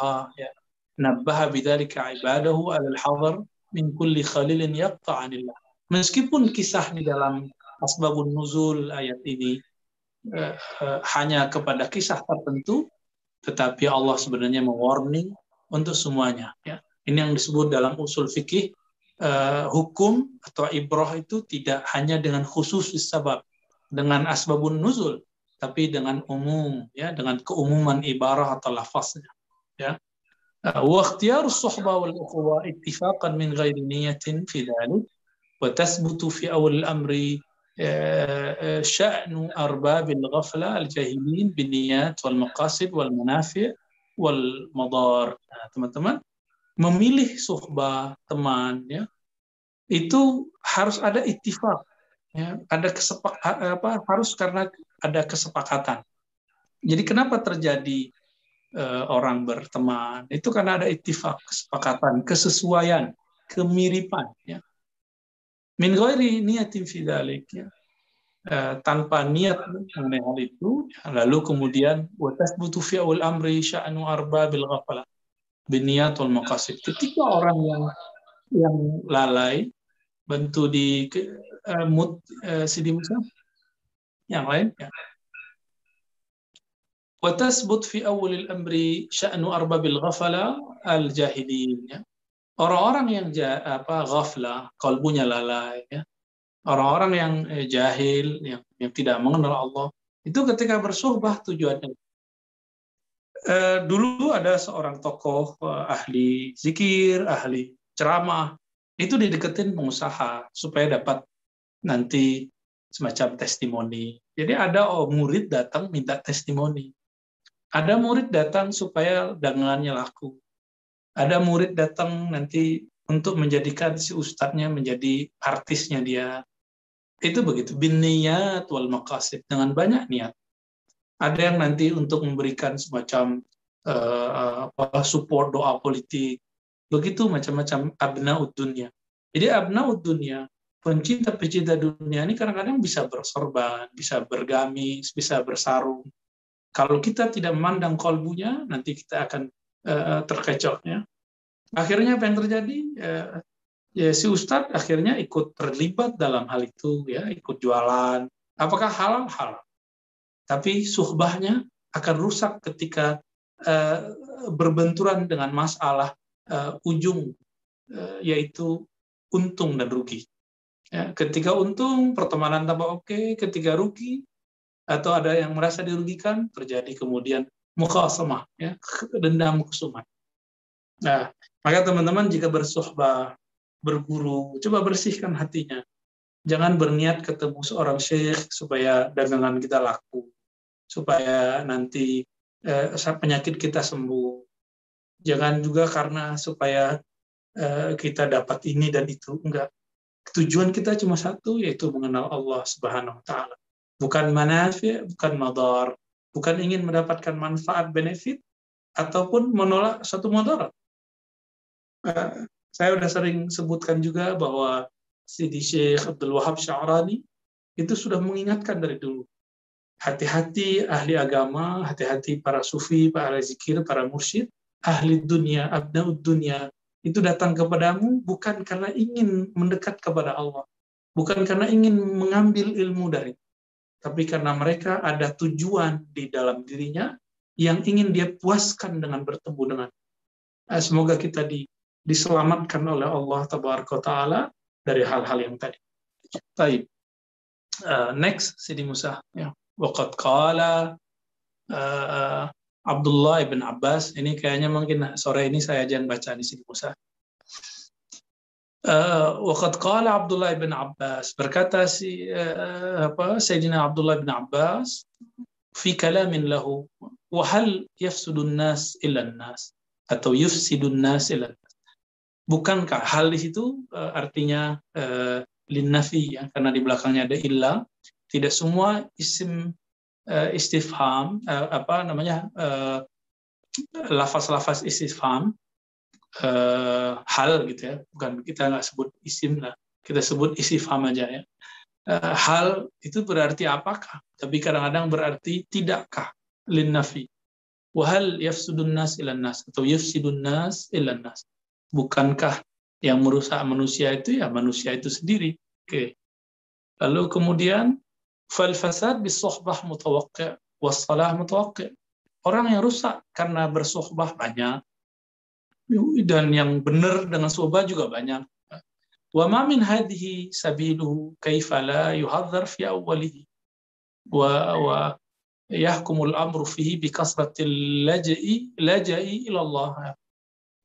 نبه بذلك عباده على الحذر من كل خليل يقطع عن الله. Meskipun kisah di dalam asbabun nuzul ayat ini Eh, eh, hanya kepada kisah tertentu, tetapi Allah sebenarnya mewarning untuk semuanya. Ya. Ini yang disebut dalam usul fikih uh, hukum atau ibrah itu tidak hanya dengan khusus sebab dengan asbabun nuzul, tapi dengan umum, ya, dengan keumuman ibarah atau lafaznya. Ya. واختيار الصحبة والأخوة اتفاقا من غير نية في ذلك وتثبت في أول الأمر شأن أرباب الغفلة الجاهلين بالنيات والمقاصد والمنافع والمضار. Nah, teman-teman, memilih suhbah teman ya itu harus ada ittifaq ya ada kesepak apa harus karena ada kesepakatan. Jadi kenapa terjadi uh, orang berteman? Itu karena ada ittifaq kesepakatan kesesuaian kemiripan ya. Min ghairi niatin fi dhalik, ya. Uh, tanpa niat mengenai hal itu ya, lalu kemudian wa tasbutu fi awal amri sya'nu arbabil ghafala biniat wal maqasid. Ketika orang yang yang lalai bantu di uh, mut uh, Sidi Musa yang lain? Ya fi awal amri sya'nu arbabil ghafala al jahilin ya orang-orang yang apa ghaflah, kalbunya lalai, ya, orang-orang yang eh, jahil, yang, yang tidak mengenal Allah, itu ketika bersuhbah tujuannya. Eh, dulu ada seorang tokoh eh, ahli zikir, ahli ceramah, itu dideketin pengusaha supaya dapat nanti semacam testimoni. Jadi ada oh, murid datang minta testimoni. Ada murid datang supaya dagangannya laku. Ada murid datang nanti untuk menjadikan si ustadznya menjadi artisnya dia. Itu begitu. Bin niyat wal maqasid. Dengan banyak niat. Ada yang nanti untuk memberikan semacam apa, support doa politik. Begitu macam-macam abna dunia. Jadi abna dunia, pencinta-pencinta dunia ini kadang-kadang bisa bersorban, bisa bergamis, bisa bersarung, kalau kita tidak memandang kolbunya, nanti kita akan uh, terkecoh. Ya. Akhirnya apa yang terjadi? Uh, ya si ustadz akhirnya ikut terlibat dalam hal itu, ya ikut jualan. Apakah halal? Halal. Tapi suhbahnya akan rusak ketika uh, berbenturan dengan masalah uh, ujung, uh, yaitu untung dan rugi. Ya, ketika untung, pertemanan tambah oke. Okay. Ketika rugi, atau ada yang merasa dirugikan, terjadi kemudian mukhasamah, ya, dendam kesumat. Nah, maka teman-teman jika bersuhbah, berguru, coba bersihkan hatinya. Jangan berniat ketemu seorang syekh supaya dagangan kita laku, supaya nanti eh, penyakit kita sembuh. Jangan juga karena supaya eh, kita dapat ini dan itu. Enggak. Tujuan kita cuma satu, yaitu mengenal Allah Subhanahu wa Ta'ala. Bukan manafi, bukan madar, bukan ingin mendapatkan manfaat benefit ataupun menolak satu mudarat. Uh, saya sudah sering sebutkan juga bahwa Sidi Syekh Abdul Wahab Sya'rani itu sudah mengingatkan dari dulu. Hati-hati ahli agama, hati-hati para sufi, para zikir, para mursyid, ahli dunia, abnaud dunia, itu datang kepadamu bukan karena ingin mendekat kepada Allah, bukan karena ingin mengambil ilmu dari tapi karena mereka ada tujuan di dalam dirinya yang ingin dia puaskan dengan bertemu dengan. Eh, semoga kita di, diselamatkan oleh Allah Taala dari hal-hal yang tadi. Baik. Uh, next Sidi Musa ya. Waqad qala uh, Abdullah ibn Abbas. Ini kayaknya mungkin sore ini saya jangan baca di sini Musa. Eh, Waktu kala Abdullah ibn Abbas berkata si uh, apa Sayyidina Abdullah ibn Abbas fi kalamin lahu wahal yafsudun nas illa nas atau yufsidun nas illa nas. Bukankah hal di situ uh, artinya uh, linnafi ya karena di belakangnya ada illa tidak semua isim istifham uh, apa namanya uh, lafaz-lafaz istifham hal gitu ya. Bukan kita nggak sebut isim lah. Kita sebut isifham aja ya. Hal itu berarti apakah? Tapi kadang-kadang berarti tidakkah? Lin nafi. Wahal yafsudun nas ilan nas? Atau yafsidun nas ilan nas? Bukankah yang merusak manusia itu ya manusia itu sendiri? Oke. Lalu kemudian fal fasad bis sohbah mutawaqqi was salah mutawaqqi orang yang rusak karena bersohbah banyak dan yang benar dengan soba juga banyak. Wa ma min hadhihi sabiluhu kaifa la yuhadzar fi awwalihi wa wa yahkumul amru fihi bi kasratil laja'i laja'i ila Allah.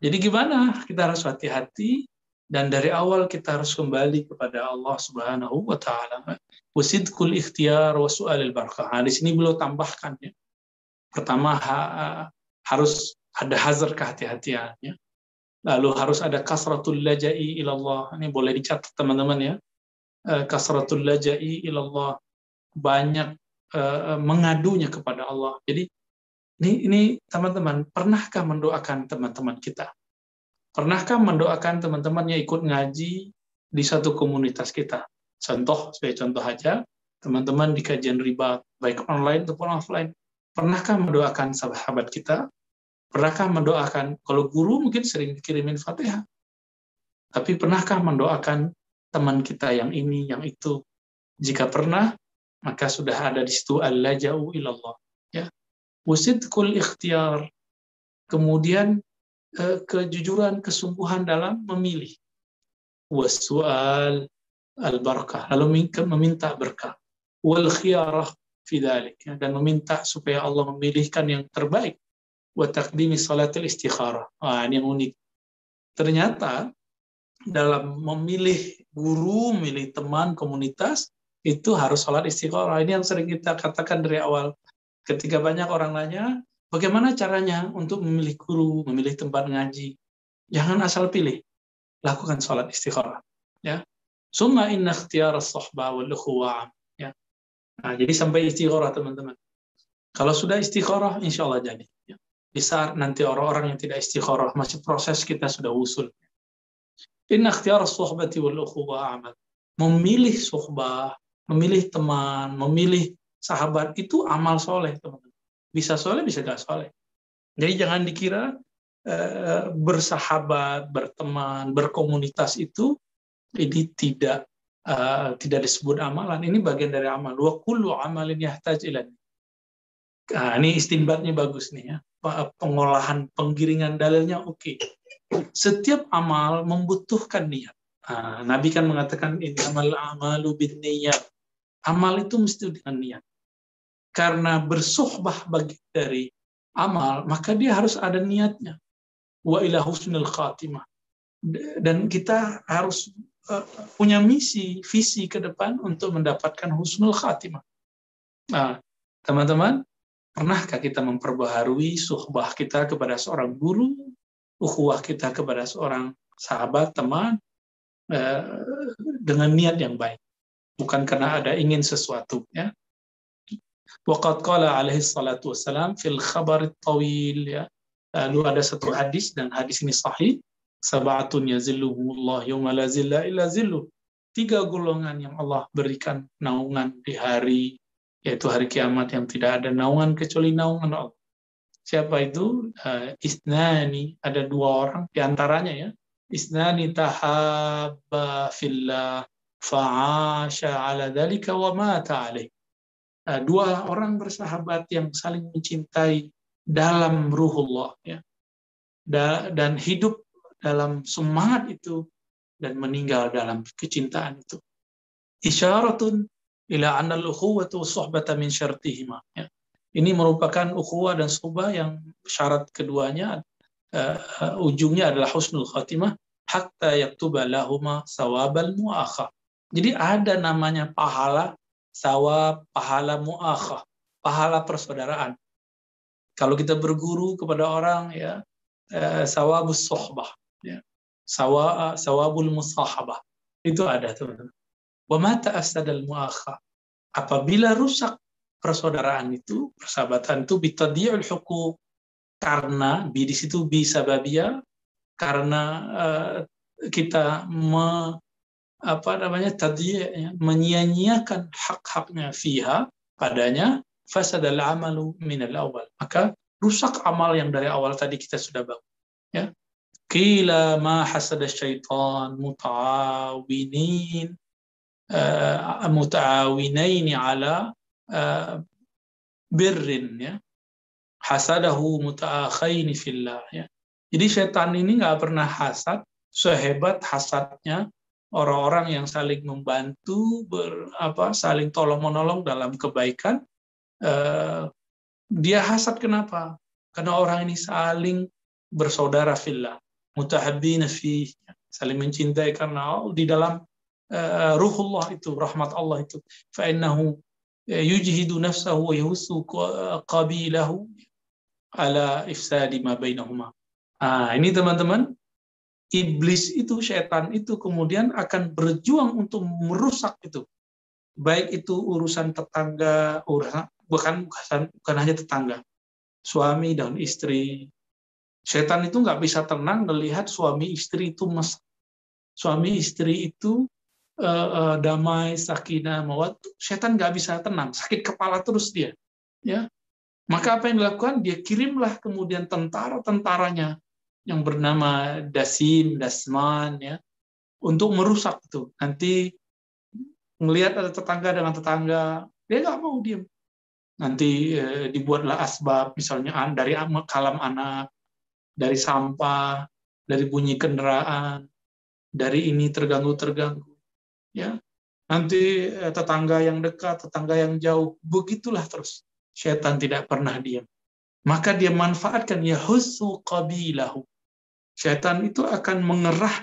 Jadi gimana? Kita harus hati-hati dan dari awal kita harus kembali kepada Allah Subhanahu wa taala. Wasidkul ikhtiyar wa su'alil barakah. Di sini beliau tambahkan ya. Pertama ha, harus ada hazar kehati-hatiannya. Lalu harus ada kasratul laja'i ilallah. Ini boleh dicatat teman-teman ya. Eh, kasratul laja'i ilallah. Banyak uh, mengadunya kepada Allah. Jadi ini ini teman-teman, pernahkah mendoakan teman-teman kita? Pernahkah mendoakan teman-teman yang ikut ngaji di satu komunitas kita? Contoh, sebagai contoh aja, teman-teman di kajian riba, baik online ataupun offline. Pernahkah mendoakan sahabat kita Pernahkah mendoakan, kalau guru mungkin sering kirimin fatihah, tapi pernahkah mendoakan teman kita yang ini, yang itu? Jika pernah, maka sudah ada di situ Allah jauh ilallah. Ya. Wasidkul ikhtiar. Kemudian eh, kejujuran, kesungguhan dalam memilih. Wasual al-barakah lalu meminta berkah wal khiyarah fi ya, dan meminta supaya Allah memilihkan yang terbaik wa taqdimi salatil istikharah. Wah, ini yang unik. Ternyata dalam memilih guru, memilih teman, komunitas, itu harus sholat istikharah. Ini yang sering kita katakan dari awal. Ketika banyak orang nanya, bagaimana caranya untuk memilih guru, memilih tempat ngaji? Jangan asal pilih. Lakukan sholat istikharah. Ya. Summa inna ikhtiyar as-sahbah wal Ya. Nah, jadi sampai istikharah teman-teman. Kalau sudah istikharah, insya Allah jadi. Ya. Bisa nanti orang-orang yang tidak istikharah, masih proses kita sudah usul. Inna ikhtiyar as-sahbati wal amal. Memilih suhbah, memilih teman, memilih sahabat itu amal soleh teman-teman. Bisa soleh, bisa gak soleh. Jadi jangan dikira uh, bersahabat, berteman, berkomunitas itu ini tidak uh, tidak disebut amalan. Ini bagian dari amal. Wa kullu amalin yahtaj ilan. Nah, ini istimbatnya bagus nih ya pengolahan penggiringan dalilnya oke. Okay. Setiap amal membutuhkan niat. Nah, Nabi kan mengatakan ini amal amalu bin niat. Amal itu mesti dengan niat. Karena bersuhbah bagi dari amal, maka dia harus ada niatnya. Wa ila khatimah. Dan kita harus punya misi, visi ke depan untuk mendapatkan husnul khatimah. Nah, teman-teman, Pernahkah kita memperbaharui suhbah kita kepada seorang guru, ukhuwah kita kepada seorang sahabat, teman, eh, dengan niat yang baik. Bukan karena ada ingin sesuatu. Ya. Waqad qala alaihi salatu wassalam fil khabar tawil. Ya. Lalu ada satu hadis, dan hadis ini sahih. Sabatun yazilluhumullah yawma la zilla illa zilluh. Tiga golongan yang Allah berikan naungan di hari yaitu hari kiamat yang tidak ada naungan kecuali naungan Allah. Siapa itu? Uh, isnani, ada dua orang di antaranya ya. Isnani tahabba fillah fa'asha ala dalika wa mata alaih. Uh, dua orang bersahabat yang saling mencintai dalam ruhullah ya. Da, dan hidup dalam semangat itu dan meninggal dalam kecintaan itu. Isyaratun ila anna al-ukhuwatu suhbata min syartihima ya. Ini merupakan ukhuwah dan suhbah yang syarat keduanya uh, ujungnya adalah husnul khatimah hatta yaktuba lahuma sawabal muakhah. Jadi ada namanya pahala sawab, pahala muakhah, pahala persaudaraan. Kalau kita berguru kepada orang ya uh, sawabus suhbah ya. Sawa, sawabul musahabah. Itu ada teman-teman. Wa mata asadal muakha. Apabila rusak persaudaraan itu, persahabatan itu bitadi'ul hukum karena bi di situ bisa babia karena uh, kita me, apa namanya tadi ya, menyia-nyiakan hak-haknya fiha padanya fasadal amalu minal awal maka rusak amal yang dari awal tadi kita sudah bangun ya Kila ma hasada syaitan mutawinin muta'awinaini ala birrin ya. Hasadahu muta'akhaini fillah ya. Jadi setan ini nggak pernah hasad sehebat hasadnya orang-orang yang saling membantu ber, apa saling tolong menolong dalam kebaikan uh, dia hasad kenapa? Karena orang ini saling bersaudara fillah mutahabbina fi saling mencintai karena di dalam uh, ruhullah itu, rahmat Allah itu. Fa'innahu yujhidu nafsahu wa yuhussu qabilahu ala ifsadi ma bainahuma. Ah, ini teman-teman, iblis itu, setan itu kemudian akan berjuang untuk merusak itu. Baik itu urusan tetangga, urusan, bukan, bukan, bukan hanya tetangga, suami dan istri. Setan itu nggak bisa tenang melihat suami istri itu mes suami istri itu uh, uh, damai, sakinah, mawat, setan nggak bisa tenang, sakit kepala terus dia. Ya, maka apa yang dilakukan? Dia kirimlah kemudian tentara-tentaranya yang bernama Dasim, Dasman, ya, untuk merusak itu. Nanti melihat ada tetangga dengan tetangga, dia nggak mau diam. Nanti eh, dibuatlah asbab, misalnya dari kalam anak, dari sampah, dari bunyi kendaraan, dari ini terganggu-terganggu ya nanti eh, tetangga yang dekat, tetangga yang jauh, begitulah terus. Setan tidak pernah diam. Maka dia manfaatkan ya husu qabilahu. Setan itu akan mengerah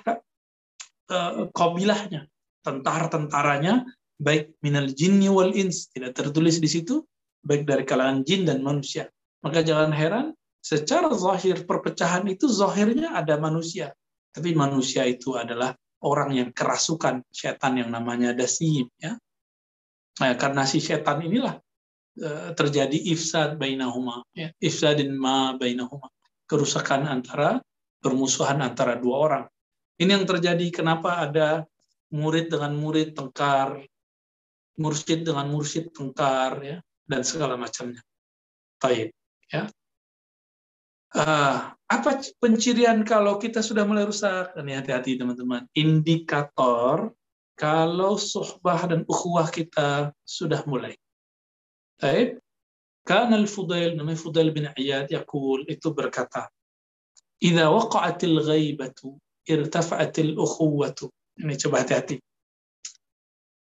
uh, kabilahnya, tentara-tentaranya, baik minal jinni wal ins, tidak tertulis di situ, baik dari kalangan jin dan manusia. Maka jangan heran, secara zahir perpecahan itu zahirnya ada manusia. Tapi manusia itu adalah orang yang kerasukan setan yang namanya dasim ya. Nah, karena si setan inilah uh, terjadi ifsad bainahuma ya. Ifsadin ma bainahuma. Kerusakan antara permusuhan antara dua orang. Ini yang terjadi kenapa ada murid dengan murid tengkar, mursyid dengan mursyid tengkar ya dan segala macamnya. Baik, ya. Uh, apa pencirian kalau kita sudah mulai rusak? Ini hati-hati teman-teman. Indikator kalau sohbah dan ukhuwah kita sudah mulai. Baik. Kan al-Fudail, namanya Fudail bin Iyad, yakul, itu berkata, Idza waqa'atil ghaibatu irtafa'atil ukhuwatu. Ini coba hati-hati.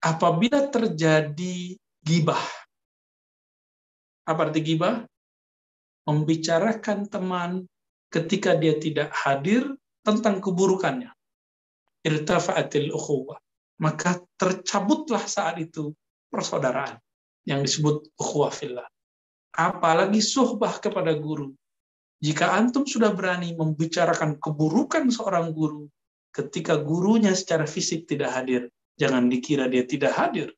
Apabila terjadi gibah. Apa arti gibah? Membicarakan teman ketika dia tidak hadir tentang keburukannya. Irtafa'atil ukhuwah. Maka tercabutlah saat itu persaudaraan yang disebut ukhuwah fillah. Apalagi suhbah kepada guru. Jika antum sudah berani membicarakan keburukan seorang guru ketika gurunya secara fisik tidak hadir, jangan dikira dia tidak hadir.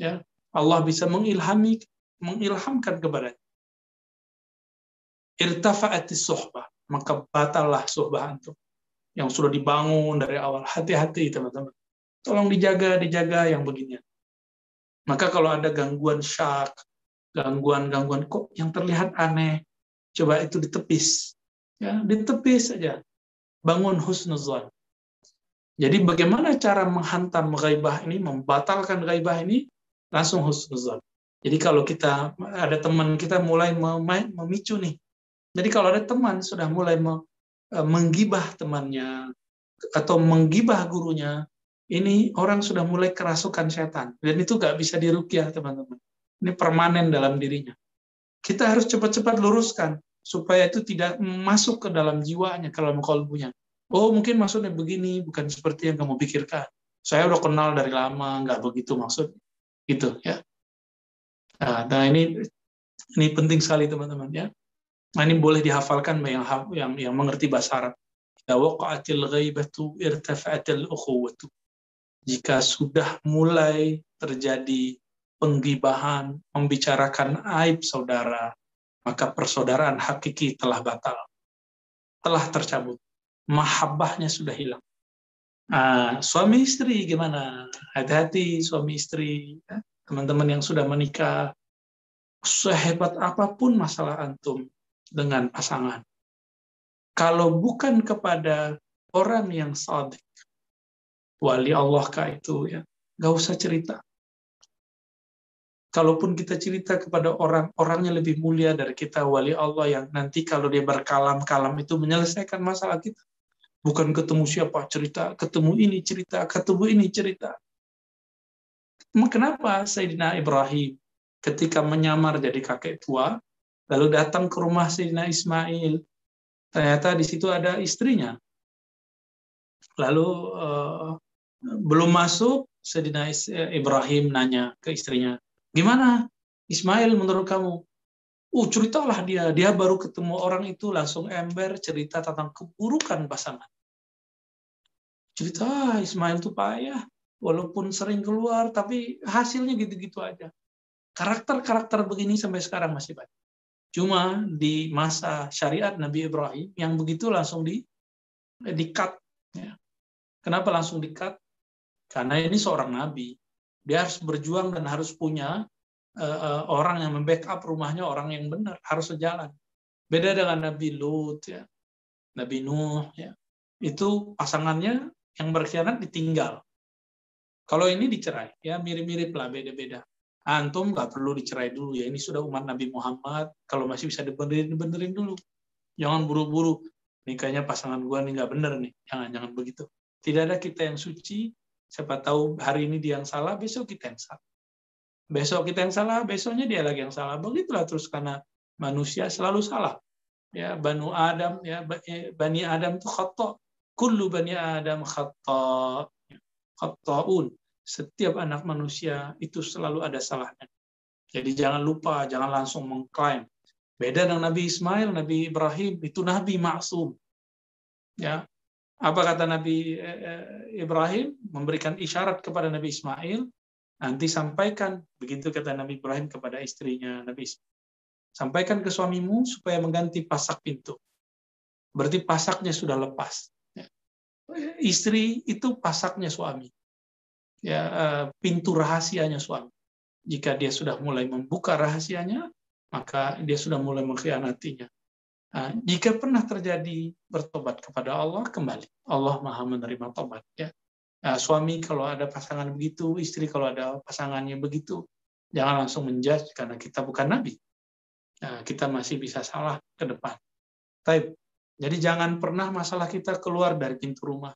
Ya, Allah bisa mengilhami mengilhamkan kepadanya. Irtafa'atis suhbah maka batallah sohbah antum yang sudah dibangun dari awal. Hati-hati teman-teman. Tolong dijaga, dijaga yang begini. Maka kalau ada gangguan syak, gangguan-gangguan kok yang terlihat aneh, coba itu ditepis. Ya, ditepis saja. Bangun husnuzan. Jadi bagaimana cara menghantam gaibah ini, membatalkan gaibah ini, langsung husnuzan. Jadi kalau kita ada teman kita mulai memicu nih, jadi kalau ada teman sudah mulai e, menggibah temannya atau menggibah gurunya, ini orang sudah mulai kerasukan setan. Dan itu nggak bisa dirukyah, teman-teman. Ini permanen dalam dirinya. Kita harus cepat-cepat luruskan supaya itu tidak masuk ke dalam jiwanya, ke dalam kolbunya. Oh, mungkin maksudnya begini, bukan seperti yang kamu pikirkan. Saya udah kenal dari lama, nggak begitu maksud. Gitu, ya. Nah, nah ini ini penting sekali, teman-teman, ya. Nah, ini boleh dihafalkan yang yang, yang mengerti bahasa Arab. ghaibatu irtafa'atil ukhuwatu. Jika sudah mulai terjadi penggibahan, membicarakan aib saudara, maka persaudaraan hakiki telah batal. Telah tercabut. Mahabbahnya sudah hilang. Nah, suami istri gimana? Hati-hati suami istri. Ya. Teman-teman yang sudah menikah, sehebat apa pun masalah antum, dengan pasangan. Kalau bukan kepada orang yang sadik, wali Allah kah itu ya, nggak usah cerita. Kalaupun kita cerita kepada orang, orangnya lebih mulia dari kita, wali Allah yang nanti kalau dia berkalam-kalam itu menyelesaikan masalah kita. Bukan ketemu siapa cerita, ketemu ini cerita, ketemu ini cerita. Kenapa Sayyidina Ibrahim ketika menyamar jadi kakek tua, Lalu datang ke rumah Sayyidina Ismail. Ternyata di situ ada istrinya. Lalu uh, belum masuk, Sayyidina Ibrahim nanya ke istrinya, gimana Ismail menurut kamu? Uh, ceritalah dia. Dia baru ketemu orang itu langsung ember cerita tentang keburukan pasangan. Cerita ah, Ismail itu payah, walaupun sering keluar, tapi hasilnya gitu-gitu aja. Karakter-karakter begini sampai sekarang masih banyak. Cuma di masa syariat Nabi Ibrahim yang begitu langsung di dikat. Ya. Kenapa langsung dikat? Karena ini seorang nabi. Dia harus berjuang dan harus punya uh, uh, orang yang membackup rumahnya orang yang benar, harus sejalan. Beda dengan Nabi Lut ya. Nabi Nuh ya. Itu pasangannya yang berkhianat ditinggal. Kalau ini dicerai, ya mirip-mirip lah beda-beda antum nggak perlu dicerai dulu ya ini sudah umat Nabi Muhammad kalau masih bisa dibenerin dibenerin dulu jangan buru-buru nikahnya pasangan gua nih nggak bener nih jangan jangan begitu tidak ada kita yang suci Siapa tahu hari ini dia yang salah, besok kita yang salah. Besok kita yang salah, besoknya dia lagi yang salah. Begitulah terus karena manusia selalu salah. Ya, Banu Adam, ya eh, Bani Adam itu khata. Kullu Bani Adam khata. Khata'un. Setiap anak manusia itu selalu ada salahnya. Jadi jangan lupa, jangan langsung mengklaim. Beda dengan Nabi Ismail, Nabi Ibrahim, itu Nabi maksum. Ya, apa kata Nabi eh, eh, Ibrahim? Memberikan isyarat kepada Nabi Ismail, nanti sampaikan, begitu kata Nabi Ibrahim kepada istrinya Nabi Ismail. Sampaikan ke suamimu supaya mengganti pasak pintu. Berarti pasaknya sudah lepas. Ya. Istri itu pasaknya suami. Ya, eh, pintu rahasianya suami. Jika dia sudah mulai membuka rahasianya, maka dia sudah mulai mengkhianatinya. Nah, jika pernah terjadi bertobat kepada Allah, kembali. Allah maha menerima tobat. Ya. Nah, suami kalau ada pasangan begitu, istri kalau ada pasangannya begitu, jangan langsung menjudge karena kita bukan nabi. Nah, kita masih bisa salah ke depan. Taib. Jadi jangan pernah masalah kita keluar dari pintu rumah.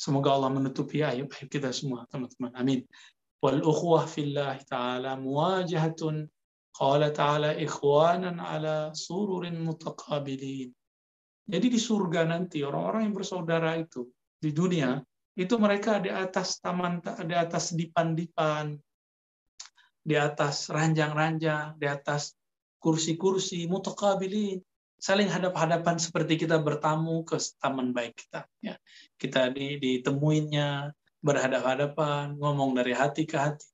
Semoga Allah menutupi ayub ayub kita semua, teman-teman. Amin. Wal ukhwah fillah ta'ala muwajahatun Qala ta'ala ikhwanan ala sururin mutaqabilin. Jadi di surga nanti orang-orang yang bersaudara itu di dunia itu mereka di atas taman di atas dipan-dipan di atas ranjang-ranjang, di atas kursi-kursi mutaqabilin, saling hadap-hadapan seperti kita bertamu ke taman baik kita ya. Kita ditemuinnya berhadap-hadapan ngomong dari hati ke hati.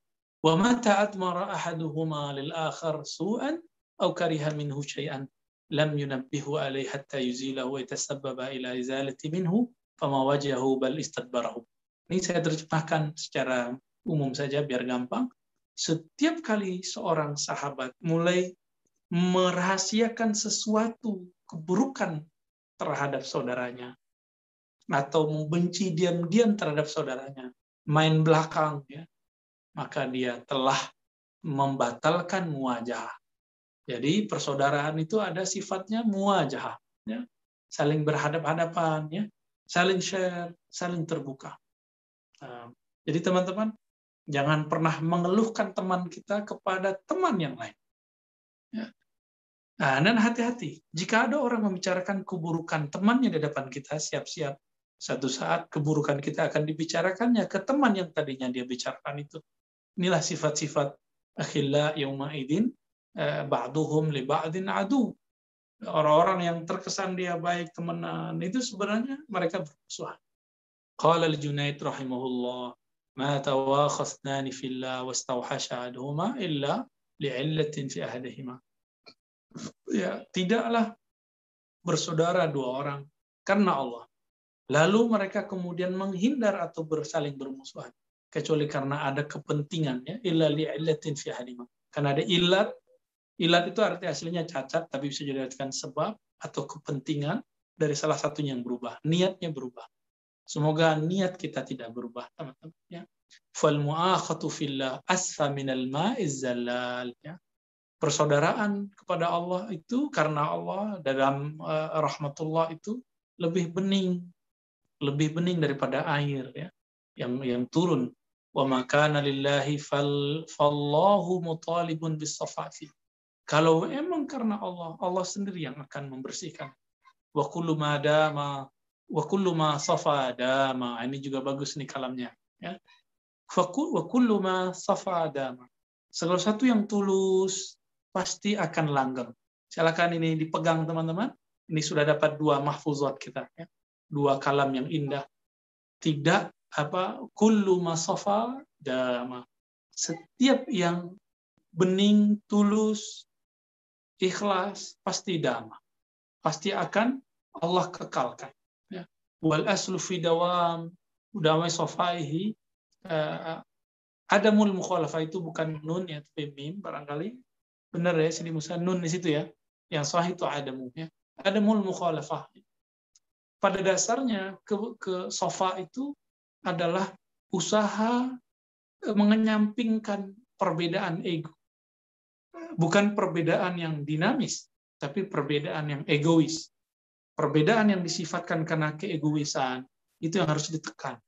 Wa mata atmara ahaduhuma lil akhar su'an aw kariha minhu syai'an. Lam yunabbihu alaihi hatta yuzilahu wa yatasabbaba ila izalati minhu fama wajahu bal istadbarahu. Ini saya terjemahkan secara umum saja biar gampang. Setiap kali seorang sahabat mulai merahasiakan sesuatu keburukan terhadap saudaranya atau membenci diam-diam terhadap saudaranya main belakang ya maka dia telah membatalkan muajah. Jadi persaudaraan itu ada sifatnya muajah, ya. saling berhadap-hadapan, ya. saling share, saling terbuka. Nah, jadi teman-teman, jangan pernah mengeluhkan teman kita kepada teman yang lain. Nah, dan hati-hati, jika ada orang membicarakan keburukan temannya di depan kita, siap-siap. Satu saat keburukan kita akan dibicarakannya ke teman yang tadinya dia bicarakan itu. Inilah sifat-sifat akhilla yaumaidin eh, ba'duhum li ba'din adu. Orang-orang yang terkesan dia baik temenan itu sebenarnya mereka bermusuhan. Qala al-Junaid rahimahullah ma tawakhasnani fillah wastawhasha aduhuma illa li'illatin fi ahadihima. Ya, tidaklah bersaudara dua orang karena Allah. Lalu mereka kemudian menghindar atau bersaling bermusuhan kecuali karena ada kepentingan ya illa li'illatin fi Karena ada ilat, ilat itu arti aslinya cacat tapi bisa dijadikan sebab atau kepentingan dari salah satunya yang berubah, niatnya berubah. Semoga niat kita tidak berubah, teman-teman ya. Fal mu'akhatu fillah asfa minal ma'iz ya. Persaudaraan kepada Allah itu karena Allah dalam uh, rahmatullah itu lebih bening, lebih bening daripada air ya yang yang turun. Wa makana lillahi fal fallahu mutalibun bisafafi kalau emang karena Allah Allah sendiri yang akan membersihkan. Wa kullu ma dama wa kullu ma safa dama. Ini juga bagus nih kalamnya ya. Wa kullu ma safa dama. Segala satu yang tulus pasti akan langgeng. Silakan ini dipegang teman-teman. Ini sudah dapat dua mahfuzat kita ya. Dua kalam yang indah. Tidak apa kullu masafa dama. Setiap yang bening tulus ikhlas pasti dama. Pasti akan Allah kekalkan ya. Wal aslu fi dawam udamai safaihi. Uh, adamul mukhalafah itu bukan nun ya tapi mim barangkali benar ya sini Musa nun di situ ya yang sahih itu adamu ya adamul mukhalafah pada dasarnya ke, ke sofa itu adalah usaha eh, mengenyampingkan perbedaan ego. Bukan perbedaan yang dinamis, tapi perbedaan yang egois. Perbedaan yang disifatkan karena keegoisan, itu yang harus ditekan.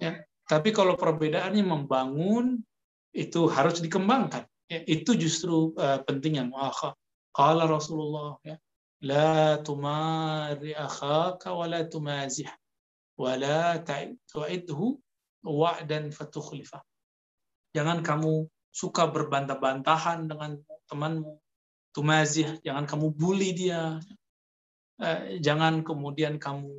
Ya. Tapi kalau perbedaannya membangun itu harus dikembangkan. Ya, itu justru uh, pentingnya muakhah. Qala Rasulullah ya, la tumari akhaka wa la tumazih wa la tu'idhu wa'dan fatukhlifah. Jangan kamu suka berbantah-bantahan dengan temanmu. Tumazih, jangan kamu bully dia. Eh, jangan kemudian kamu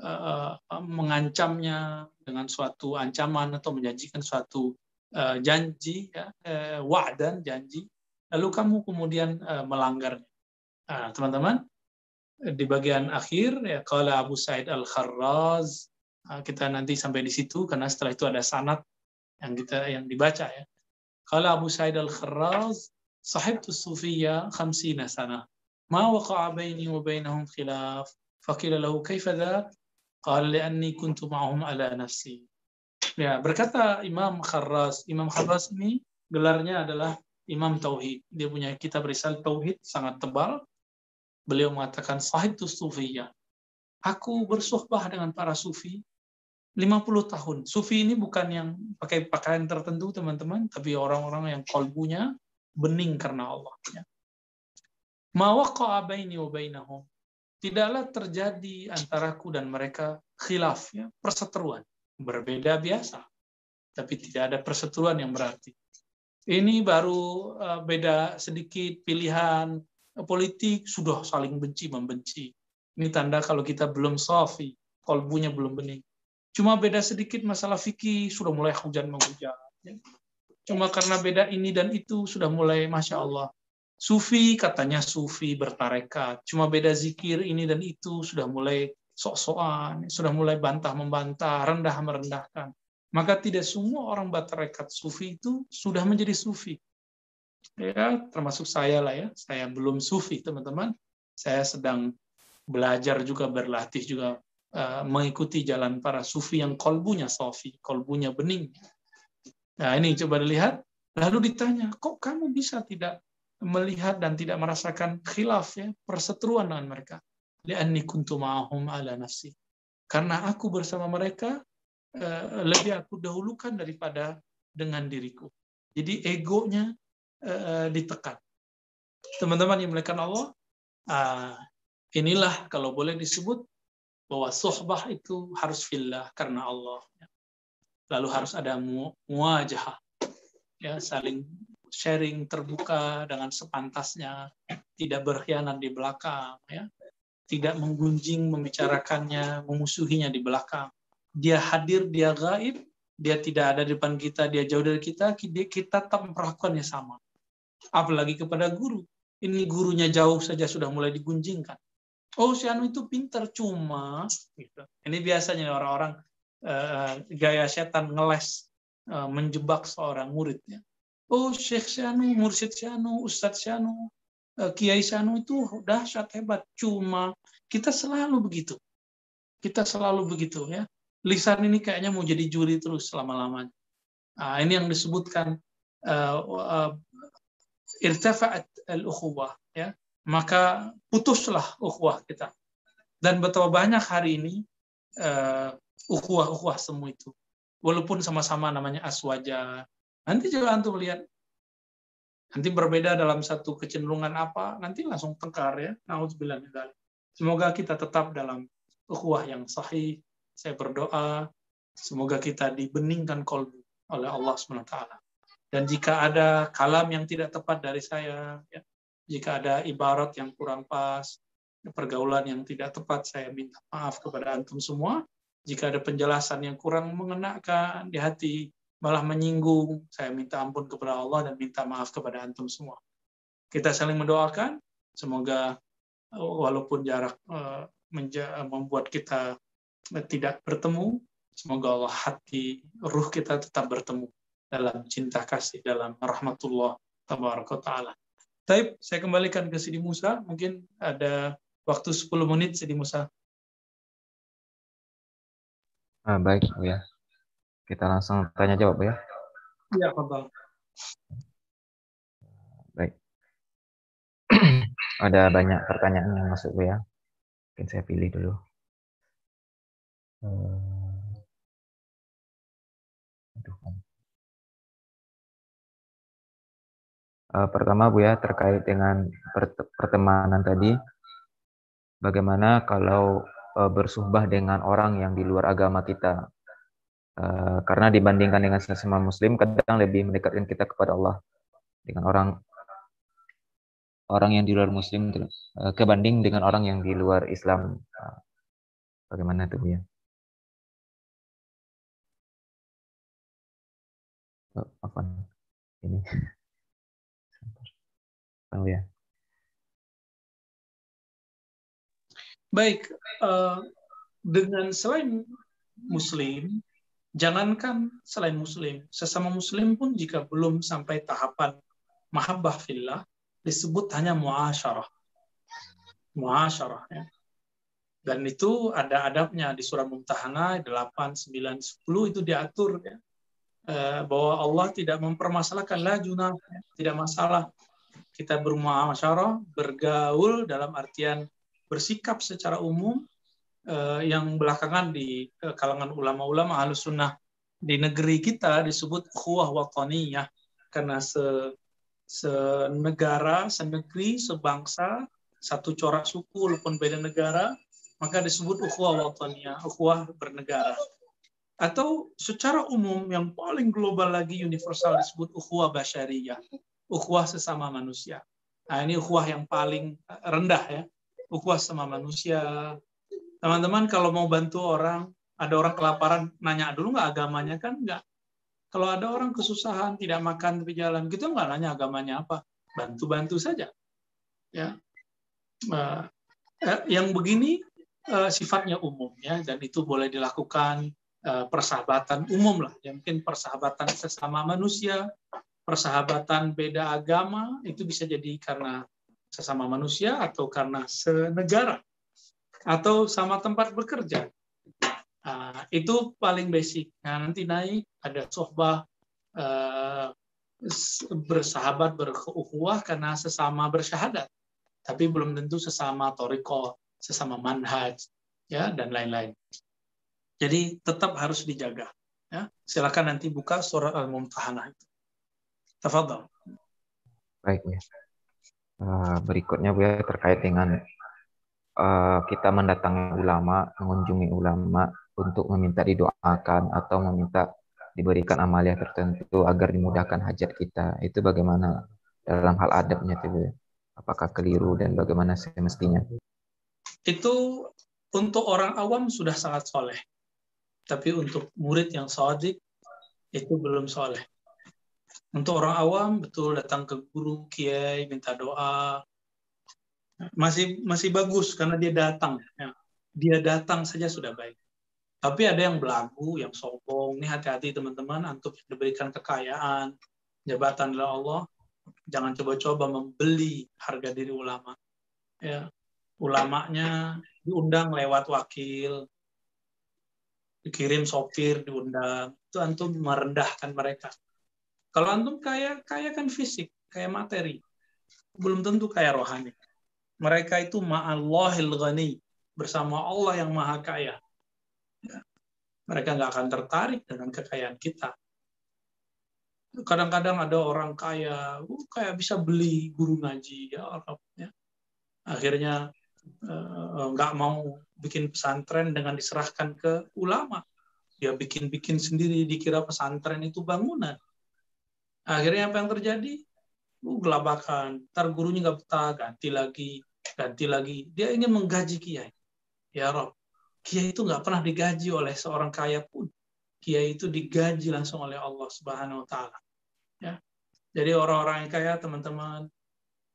uh, mengancamnya dengan suatu ancaman atau menjanjikan suatu uh, janji, ya, uh, wa'dan, janji, lalu kamu kemudian uh, melanggarnya. Nah, teman-teman, di bagian akhir, ya, kalau Abu Said Al-Kharraz, kita nanti sampai di situ, karena setelah itu ada sanat yang kita yang dibaca ya. Kalau Abu Said Al-Kharraz, sahib tu sufiya khamsina sana. ما وقع بيني وبينهم خلاف فقيل له كيف ذاك قال لأني كنت معهم على نفسي ya berkata Imam Kharraz Imam Kharraz ini gelarnya adalah Imam Tauhid dia punya kitab risal Tauhid sangat tebal beliau mengatakan sahib tu sufiyah aku bersuhbah dengan para sufi 50 tahun. Sufi ini bukan yang pakai pakaian tertentu, teman-teman, tapi orang-orang yang kolbunya bening karena Allah. Ya. Tidaklah terjadi antaraku dan mereka khilaf, ya, perseteruan. Berbeda biasa, tapi tidak ada perseteruan yang berarti. Ini baru uh, beda sedikit pilihan politik, sudah saling benci membenci. Ini tanda kalau kita belum sofi, kolbunya belum bening. Cuma beda sedikit masalah fikih, sudah mulai hujan menghujat. Ya. Cuma karena beda ini dan itu, sudah mulai Masya Allah Sufi katanya sufi bertarekat, cuma beda zikir ini dan itu sudah mulai sok-sokan, sudah mulai bantah membantah, rendah merendahkan. Maka tidak semua orang bertarekat sufi itu sudah menjadi sufi. Ya, termasuk saya lah ya. Saya belum sufi, teman-teman. Saya sedang belajar juga berlatih juga uh, mengikuti jalan para sufi yang kolbunya sofi, kolbunya bening. Nah, ini coba dilihat. Lalu ditanya, kok kamu bisa tidak melihat dan tidak merasakan khilaf ya, perseteruan dengan mereka. Li'anni kuntu ma'ahum ala nafsi. Karena aku bersama mereka eh, lebih aku dahulukan daripada dengan diriku. Jadi egonya eh, ditekan. Teman-teman yang melihat Allah, ah, inilah kalau boleh disebut bahwa sohbah itu harus fillah karena Allah. Lalu harus ada muajah, ya saling sharing terbuka dengan sepantasnya, tidak berkhianat di belakang, ya, tidak menggunjing, membicarakannya, memusuhinya di belakang. Dia hadir, dia gaib, dia tidak ada di depan kita, dia jauh dari kita, kita tetap memperlakukannya sama. Apalagi kepada guru. Ini gurunya jauh saja sudah mulai digunjingkan. Oh, si Anu itu pintar, cuma. Gitu. Ini biasanya orang-orang uh, gaya setan ngeles, uh, menjebak seorang muridnya oh Syekh Syanu, Mursyid Syanu, Ustadz Syanu, Kiai Syanu itu dahsyat hebat. Cuma kita selalu begitu. Kita selalu begitu ya. Lisan ini kayaknya mau jadi juri terus selama-lamanya. Nah, ini yang disebutkan uh, uh, al-ukhuwah ya. Maka putuslah ukhuwah kita. Dan betapa banyak hari ini ukhuwah-ukhuwah semua itu. Walaupun sama-sama namanya aswaja, Nanti juga antum lihat nanti berbeda dalam satu kecenderungan apa, nanti langsung tengkar ya. Nauzubillah Semoga kita tetap dalam ukhuwah yang sahih. Saya berdoa semoga kita dibeningkan kolbu oleh Allah SWT. Dan jika ada kalam yang tidak tepat dari saya, ya, jika ada ibarat yang kurang pas, pergaulan yang tidak tepat, saya minta maaf kepada antum semua. Jika ada penjelasan yang kurang mengenakan di hati, malah menyinggung. Saya minta ampun kepada Allah dan minta maaf kepada antum semua. Kita saling mendoakan, semoga eh, walaupun jarak eh, membuat kita eh, tidak bertemu, semoga Allah hati ruh kita tetap bertemu dalam cinta kasih dalam rahmatullah taala. Taib, saya kembalikan ke Sidi Musa. Mungkin ada waktu 10 menit Sidi Musa. Ah, baik, ya. Kita langsung tanya jawab ya. Iya, Bang. Baik. Ada banyak pertanyaan yang masuk ya. Mungkin saya pilih dulu. Eh, Uh, pertama Bu ya terkait dengan pertemanan tadi, bagaimana kalau uh, bersuhbah dengan orang yang di luar agama kita? Uh, karena dibandingkan dengan sesama Muslim, kadang lebih mendekatkan kita kepada Allah dengan orang orang yang di luar Muslim uh, kebanding dengan orang yang di luar Islam. Uh, bagaimana tuh ya? Oh, apa ini? tahu ya. Baik, uh, dengan selain Muslim, jangankan selain Muslim, sesama Muslim pun jika belum sampai tahapan mahabbah fillah, disebut hanya muasyarah. Muasyarah. Ya. Dan itu ada adabnya di surah Mumtahana 8, 9, 10 itu diatur ya. Eh, bahwa Allah tidak mempermasalahkan la ya. tidak masalah kita bermuasyarah, bergaul dalam artian bersikap secara umum eh, yang belakangan di eh, kalangan ulama-ulama ahlus sunnah di negeri kita disebut ukhuwah wataniyah karena se senegara, senegeri, sebangsa, satu corak suku walaupun beda negara, maka disebut ukhuwah wataniyah, ukhuwah bernegara. Atau secara umum yang paling global lagi universal disebut ukhuwah basyariyah, ukhuwah sesama manusia. Nah, ini ukhuwah yang paling rendah ya. Ukhuwah sama manusia. Teman-teman kalau mau bantu orang, ada orang kelaparan, nanya dulu nggak agamanya kan nggak. Kalau ada orang kesusahan, tidak makan di jalan, gitu nggak nanya agamanya apa. Bantu-bantu saja. Ya. Uh, yang begini uh, sifatnya umum ya dan itu boleh dilakukan uh, persahabatan umum lah ya mungkin persahabatan sesama manusia persahabatan beda agama itu bisa jadi karena sesama manusia atau karena senegara atau sama tempat bekerja. Nah, itu paling basic. Nah, nanti naik ada sohbah uh, bersahabat berukhuwah karena sesama bersyahadat, tapi belum tentu sesama toriko, sesama manhaj, ya dan lain-lain. Jadi tetap harus dijaga. Ya, silakan nanti buka surat al-mumtahanah itu. Tafadhal. Baik, ya. Berikutnya Bu ya terkait dengan uh, kita mendatangi ulama, mengunjungi ulama untuk meminta didoakan atau meminta diberikan amalia tertentu agar dimudahkan hajat kita. Itu bagaimana dalam hal adabnya itu? Apakah keliru dan bagaimana semestinya? Itu untuk orang awam sudah sangat soleh. Tapi untuk murid yang sodik itu belum soleh. Untuk orang awam betul datang ke guru kiai minta doa masih masih bagus karena dia datang. Ya. Dia datang saja sudah baik. Tapi ada yang belagu, yang sombong. Ini hati-hati teman-teman, antum diberikan kekayaan, jabatan oleh Allah, jangan coba-coba membeli harga diri ulama. Ya, ulamanya diundang lewat wakil, dikirim sopir, diundang. Itu antum merendahkan mereka. Kalau antum kaya, kaya kan fisik, kaya materi. Belum tentu kaya rohani. Mereka itu ma'allahil ghani, bersama Allah yang maha kaya. Ya. Mereka nggak akan tertarik dengan kekayaan kita. Kadang-kadang ada orang kaya, uh, kayak bisa beli guru ngaji, ya, ya. Akhirnya uh, nggak mau bikin pesantren dengan diserahkan ke ulama. Dia bikin-bikin sendiri, dikira pesantren itu bangunan Akhirnya apa yang terjadi? Uh, gelabakan. Ntar gurunya nggak betah, ganti lagi, ganti lagi. Dia ingin menggaji kiai. Ya Rob, kiai itu nggak pernah digaji oleh seorang kaya pun. Kiai itu digaji langsung oleh Allah Subhanahu Wa Taala. Ya. Jadi orang-orang yang kaya, teman-teman,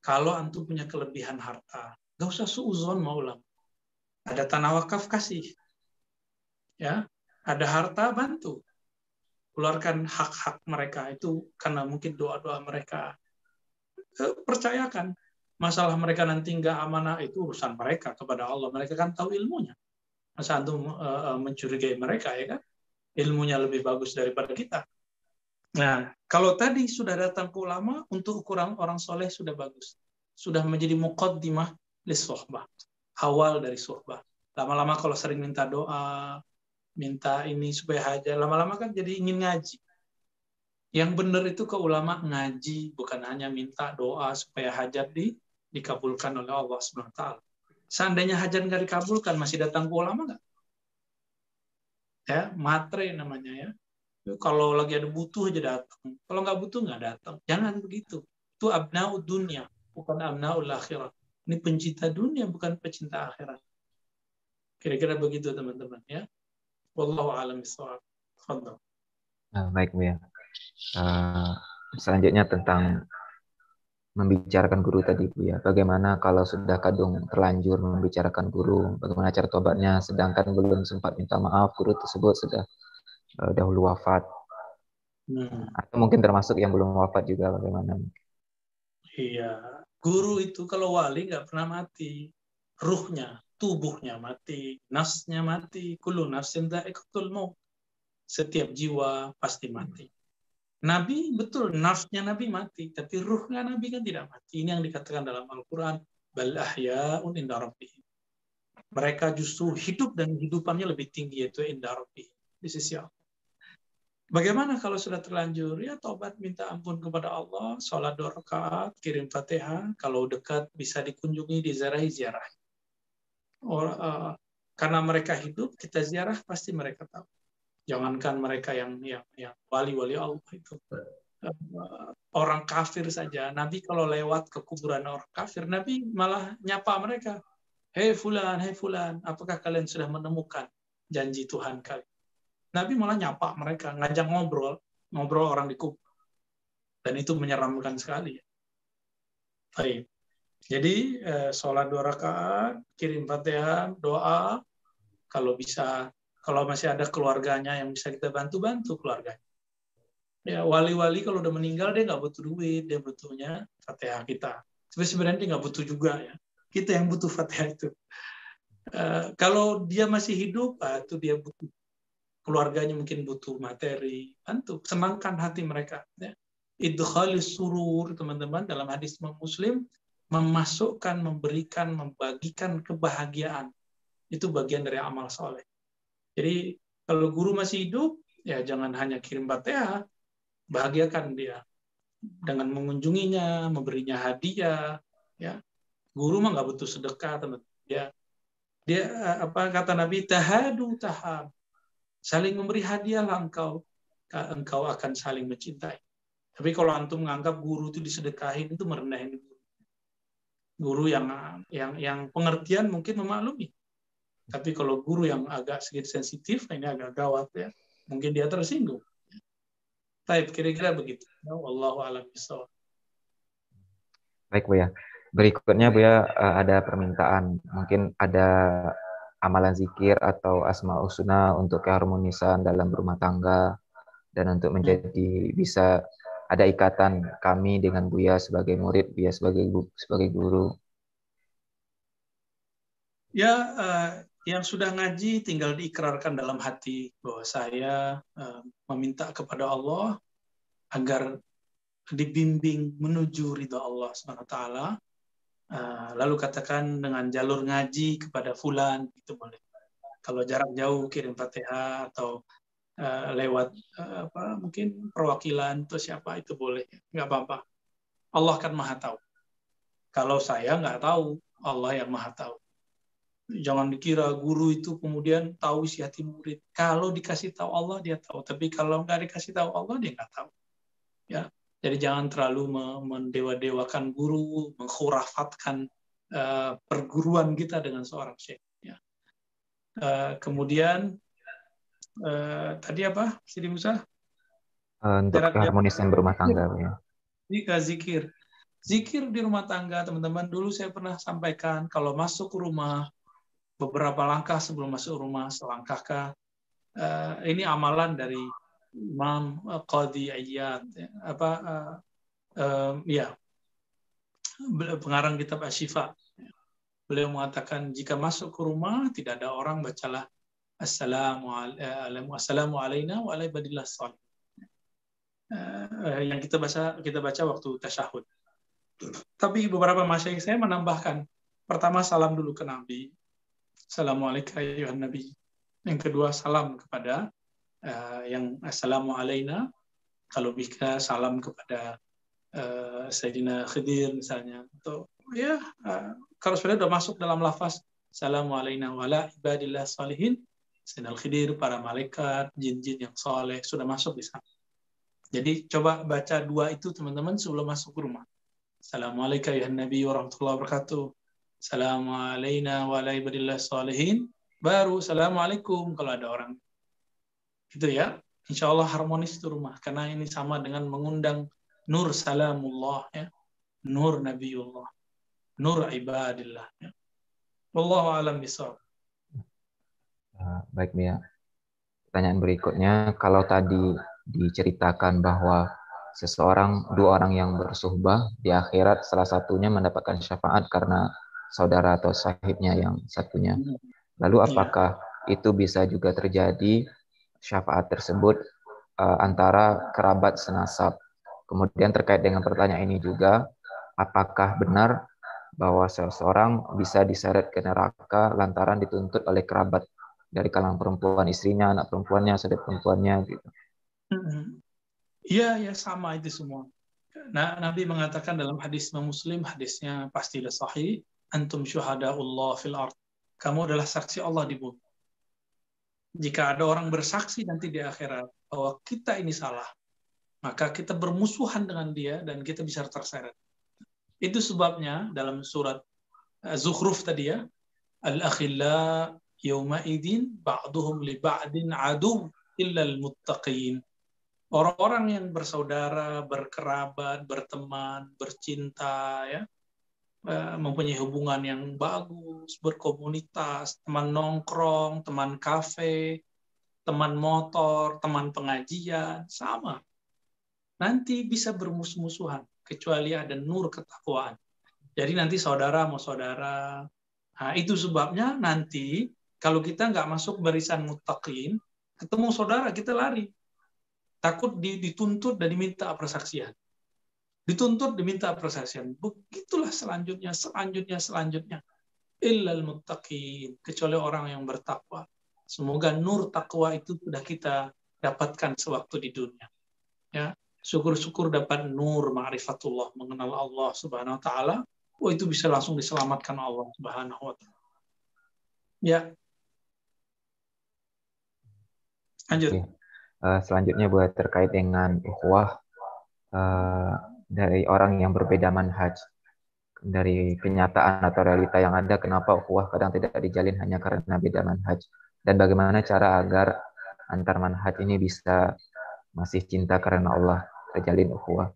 kalau antum punya kelebihan harta, nggak usah suuzon maulam. Ada tanah wakaf kasih. Ya, ada harta bantu keluarkan hak-hak mereka itu karena mungkin doa-doa mereka eh, percayakan masalah mereka nanti nggak amanah itu urusan mereka kepada Allah. Mereka kan tahu ilmunya. Masa antum uh, mencurigai mereka ya kan? Ilmunya lebih bagus daripada kita. Nah kalau tadi sudah datang ke ulama untuk ukuran orang soleh sudah bagus. Sudah menjadi muqaddimah li sohbah awal dari sohbah lama-lama kalau sering minta doa minta ini supaya haja lama-lama kan jadi ingin ngaji. Yang benar itu ke ulama ngaji, bukan hanya minta doa supaya hajat di, dikabulkan oleh Allah SWT. Seandainya hajat nggak dikabulkan, masih datang ke ulama nggak? Ya, matre namanya ya. Kalau lagi ada butuh aja datang. Kalau nggak butuh nggak datang. Jangan begitu. Itu abnaud dunia, bukan abnaul akhirat. Ini pencinta dunia, bukan pecinta akhirat. Kira-kira begitu teman-teman ya. Wallahu a'lam bishawab. Nah, baik Bu ya. Uh, selanjutnya tentang membicarakan guru tadi Bu ya. Bagaimana kalau sudah kadung terlanjur membicarakan guru, bagaimana cara tobatnya sedangkan belum sempat minta maaf guru tersebut sudah uh, dahulu wafat. Hmm. Atau mungkin termasuk yang belum wafat juga bagaimana? Iya, guru itu kalau wali nggak pernah mati. Ruhnya, tubuhnya mati, nasnya mati, kullu nafsin dha'iqatul maut. Setiap jiwa pasti mati. Nabi betul nafsnya Nabi mati, tapi ruhnya Nabi kan tidak mati. Ini yang dikatakan dalam Al-Qur'an. Mereka justru hidup dan hidupannya lebih tinggi yaitu inda rabbihim di sisi Allah. Bagaimana kalau sudah terlanjur? Ya tobat, minta ampun kepada Allah, sholat dua rakaat, kirim fatihah. Kalau dekat bisa dikunjungi, diziarahi, ziarah. Or, uh, karena mereka hidup, kita ziarah pasti mereka tahu. Jangankan mereka yang yang yang wali-wali Allah itu orang kafir saja. Nabi kalau lewat ke kuburan orang kafir, Nabi malah nyapa mereka. Hei fulan, hei fulan, apakah kalian sudah menemukan janji Tuhan kalian? Nabi malah nyapa mereka, ngajak ngobrol, ngobrol orang di kubur. Dan itu menyeramkan sekali. Baik. Jadi eh, sholat dua rakaat, kirim fatihah, doa, kalau bisa kalau masih ada keluarganya yang bisa kita bantu bantu keluarganya. Ya wali-wali kalau udah meninggal dia nggak butuh duit dia butuhnya fatihah kita. Tapi sebenarnya dia nggak butuh juga ya. Kita yang butuh fatihah itu. Uh, kalau dia masih hidup uh, itu dia butuh. Keluarganya mungkin butuh materi bantu senangkan hati mereka ya. idkhalis surur teman-teman dalam hadis muslim memasukkan memberikan membagikan kebahagiaan. Itu bagian dari amal soleh jadi kalau guru masih hidup, ya jangan hanya kirim fatihah, bahagiakan dia dengan mengunjunginya, memberinya hadiah. Ya, guru mah nggak butuh sedekah, teman. Ya, dia apa kata Nabi tahadu tahab, saling memberi hadiahlah engkau, engkau akan saling mencintai. Tapi kalau antum menganggap guru itu disedekahin itu merendahin guru. Guru yang yang yang pengertian mungkin memaklumi. Tapi kalau guru yang agak sedikit sensitif, ini agak gawat ya. Mungkin dia tersinggung. Baik, kira-kira begitu. Wallahu a'lam Baik, Bu ya. Berikutnya Bu ya eh, ada permintaan. Mungkin ada amalan zikir atau asma usuna untuk keharmonisan dalam rumah tangga dan untuk menjadi bisa ada ikatan kami dengan Buya sebagai murid, Buya sebagai sebagai guru. Ya, uh, yang sudah ngaji tinggal diikrarkan dalam hati bahwa saya uh, meminta kepada Allah agar dibimbing menuju ridha Allah swt. Uh, lalu katakan dengan jalur ngaji kepada fulan itu boleh. Kalau jarak jauh kirim fatihah atau uh, lewat apa mungkin perwakilan atau siapa itu boleh, nggak apa-apa. Allah kan maha tahu. Kalau saya nggak tahu, Allah yang maha tahu. Jangan dikira guru itu kemudian tahu isi hati murid. Kalau dikasih tahu Allah dia tahu, tapi kalau nggak dikasih tahu Allah dia nggak tahu. Ya, jadi jangan terlalu mendewa-dewakan guru, menghurafatkan uh, perguruan kita dengan seorang syekh. Ya. Uh, kemudian uh, tadi apa, Sidi Musa? Untuk keharmonisan berumah tangga, ya. Ini zikir. Zikir di rumah tangga, teman-teman. Dulu saya pernah sampaikan, kalau masuk rumah, beberapa langkah sebelum masuk rumah, selangkahkah. Uh, ini amalan dari Imam uh, Qadi Ayyad, ya, apa uh, uh, ya pengarang kitab Asyifa. Beliau mengatakan jika masuk ke rumah tidak ada orang bacalah Assalamualaikum Assalamu wa ala ibadillah uh, yang kita baca kita baca waktu tasyahud. Tapi beberapa masyayikh saya menambahkan pertama salam dulu ke Nabi, Assalamualaikum ayuhan Nabi. Yang kedua salam kepada uh, yang Assalamu alaina kalau bisa salam kepada uh, Sayyidina Khidir misalnya atau ya uh, kalau sudah sudah masuk dalam lafaz Assalamualaikum wala ibadillah salihin Sayyidina Khidir, para malaikat, jin-jin yang soleh sudah masuk di sana. Jadi coba baca dua itu teman-teman sebelum masuk ke rumah. Assalamualaikum ya Nabi warahmatullahi wabarakatuh. Assalamualaikum warahmatullahi wabarakatuh. Baru Assalamualaikum kalau ada orang. Itu ya. Insya Allah harmonis itu rumah. Karena ini sama dengan mengundang nur salamullah. Ya. Nur Nabiullah. Nur ibadillah. Ya. Wallahu alam bisawab. Uh, baik Mia. Pertanyaan berikutnya, kalau tadi diceritakan bahwa seseorang, dua orang yang bersuhbah di akhirat salah satunya mendapatkan syafaat karena saudara atau sahibnya yang satunya. Lalu iya. apakah itu bisa juga terjadi syafaat tersebut uh, antara kerabat senasab? Kemudian terkait dengan pertanyaan ini juga, apakah benar bahwa seseorang bisa diseret ke neraka lantaran dituntut oleh kerabat dari kalangan perempuan, istrinya, anak perempuannya, saudara perempuannya gitu. Iya, ya sama itu semua. Nah, Nabi mengatakan dalam hadis Muslim, hadisnya pastilah sahih, antum Allah fil ard. Kamu adalah saksi Allah di bumi. Jika ada orang bersaksi nanti di akhirat bahwa kita ini salah, maka kita bermusuhan dengan dia dan kita bisa terseret. Itu sebabnya dalam surat eh, Zukhruf tadi ya, al-akhilla yawma idin ba'duhum li ba'din adu illa al-muttaqin. Orang-orang yang bersaudara, berkerabat, berteman, bercinta ya, mempunyai hubungan yang bagus, berkomunitas, teman nongkrong, teman kafe, teman motor, teman pengajian, sama. Nanti bisa bermusuh-musuhan, kecuali ada nur ketakwaan. Jadi nanti saudara mau saudara. Nah, itu sebabnya nanti kalau kita nggak masuk barisan mutakin, ketemu saudara kita lari. Takut dituntut dan diminta persaksian dituntut diminta persaksian. Begitulah selanjutnya, selanjutnya, selanjutnya. Illal muttaqin, kecuali orang yang bertakwa. Semoga nur takwa itu sudah kita dapatkan sewaktu di dunia. Ya, syukur-syukur dapat nur ma'rifatullah, mengenal Allah Subhanahu wa taala. Oh, itu bisa langsung diselamatkan Allah Subhanahu wa taala. Ya. Lanjut. Uh, selanjutnya buat terkait dengan ukhuwah uh, dari orang yang berbeda manhaj dari kenyataan atau realita yang ada kenapa ukhuwah kadang tidak dijalin hanya karena beda manhaj? Dan bagaimana cara agar antar manhaj ini bisa masih cinta karena Allah terjalin ukhuwah?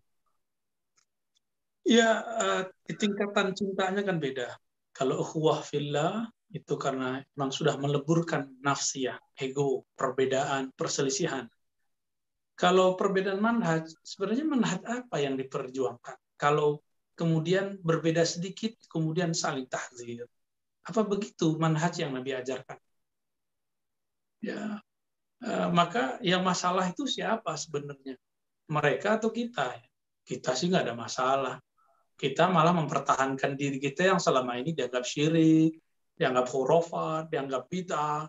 Ya uh, tingkatan cintanya kan beda. Kalau ukhuwah fillah itu karena memang sudah meleburkan nafsiyah, ego, perbedaan, perselisihan. Kalau perbedaan manhaj, sebenarnya manhaj apa yang diperjuangkan? Kalau kemudian berbeda sedikit, kemudian saling tahzir. Apa begitu manhaj yang Nabi ajarkan? Ya, eh, maka yang masalah itu siapa sebenarnya? Mereka atau kita? Kita sih nggak ada masalah. Kita malah mempertahankan diri kita yang selama ini dianggap syirik, dianggap khurafat, dianggap bid'ah.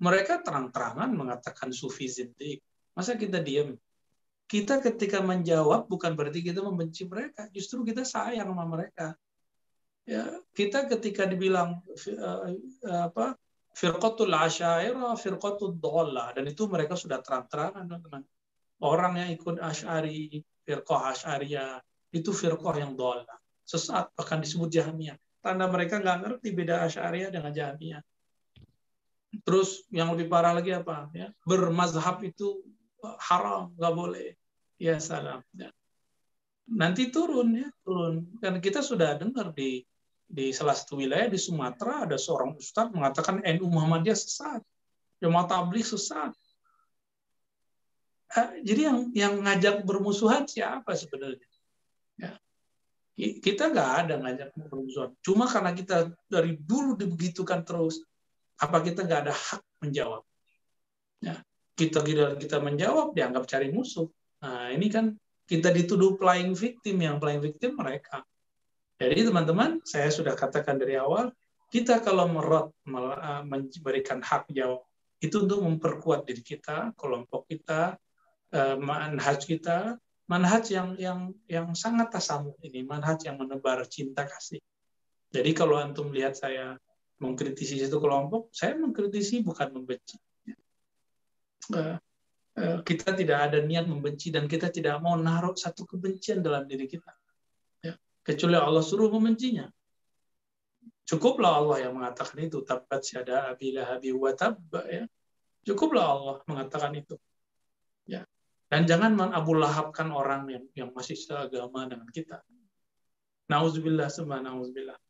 Mereka terang-terangan mengatakan sufi zindik Masa kita diam? Kita ketika menjawab bukan berarti kita membenci mereka, justru kita sayang sama mereka. Ya, kita ketika dibilang uh, apa firqatul asyairah, firqatul dhallah dan itu mereka sudah terang-terangan teman-teman. Orang yang ikut asyari, firqah asyariyah, itu firqah yang dhallah. Sesat bahkan disebut jahmiyah. Tanda mereka nggak ngerti beda asyariyah dengan jahmiyah. Terus yang lebih parah lagi apa? Ya, bermazhab itu haram, nggak boleh. Ya salam. Ya. Nanti turun ya, turun. Dan kita sudah dengar di di salah satu wilayah di Sumatera ada seorang ustadz mengatakan NU Muhammadiyah sesat, jemaah tabligh sesat. Eh, jadi yang yang ngajak bermusuhan siapa sebenarnya? Ya. Kita nggak ada ngajak bermusuhan. Cuma karena kita dari dulu dibegitukan terus, apa kita nggak ada hak menjawab? Ya kita kita menjawab dianggap cari musuh. Nah, ini kan kita dituduh playing victim yang playing victim mereka. Jadi teman-teman, saya sudah katakan dari awal, kita kalau merot eh, memberikan hak jawab itu untuk memperkuat diri kita, kelompok kita, uh, manhaj kita manhaj yang yang yang sangat tasamu ini manhaj yang menebar cinta kasih jadi kalau antum lihat saya mengkritisi satu kelompok saya mengkritisi bukan membenci kita tidak ada niat membenci dan kita tidak mau naruh satu kebencian dalam diri kita ya. kecuali Allah suruh membencinya Cukuplah Allah yang mengatakan itu. Tabat syada abila habi wa tabba. Ya. Cukuplah Allah mengatakan itu. Ya. Dan jangan menabulahabkan orang yang, yang masih seagama dengan kita. Nauzubillah semua nauzubillah.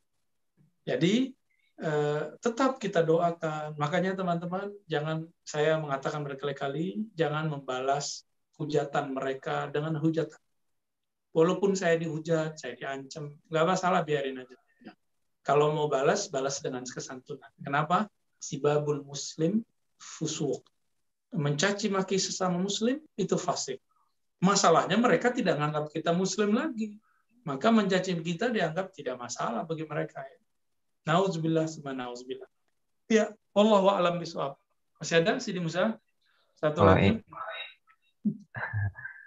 Jadi eh, tetap kita doakan. Makanya teman-teman jangan saya mengatakan berkali-kali jangan membalas hujatan mereka dengan hujatan. Walaupun saya dihujat, saya diancam, nggak masalah biarin aja. Kalau mau balas, balas dengan kesantunan. Kenapa? Sibabul muslim fusuk. Mencaci maki sesama muslim itu fasik. Masalahnya mereka tidak menganggap kita muslim lagi. Maka mencaci kita dianggap tidak masalah bagi mereka. Nauzubillah sama nauzubillah. Ya, Allah wa alam bisawab. Masih ada Sidi Musa? Satu oh, lagi.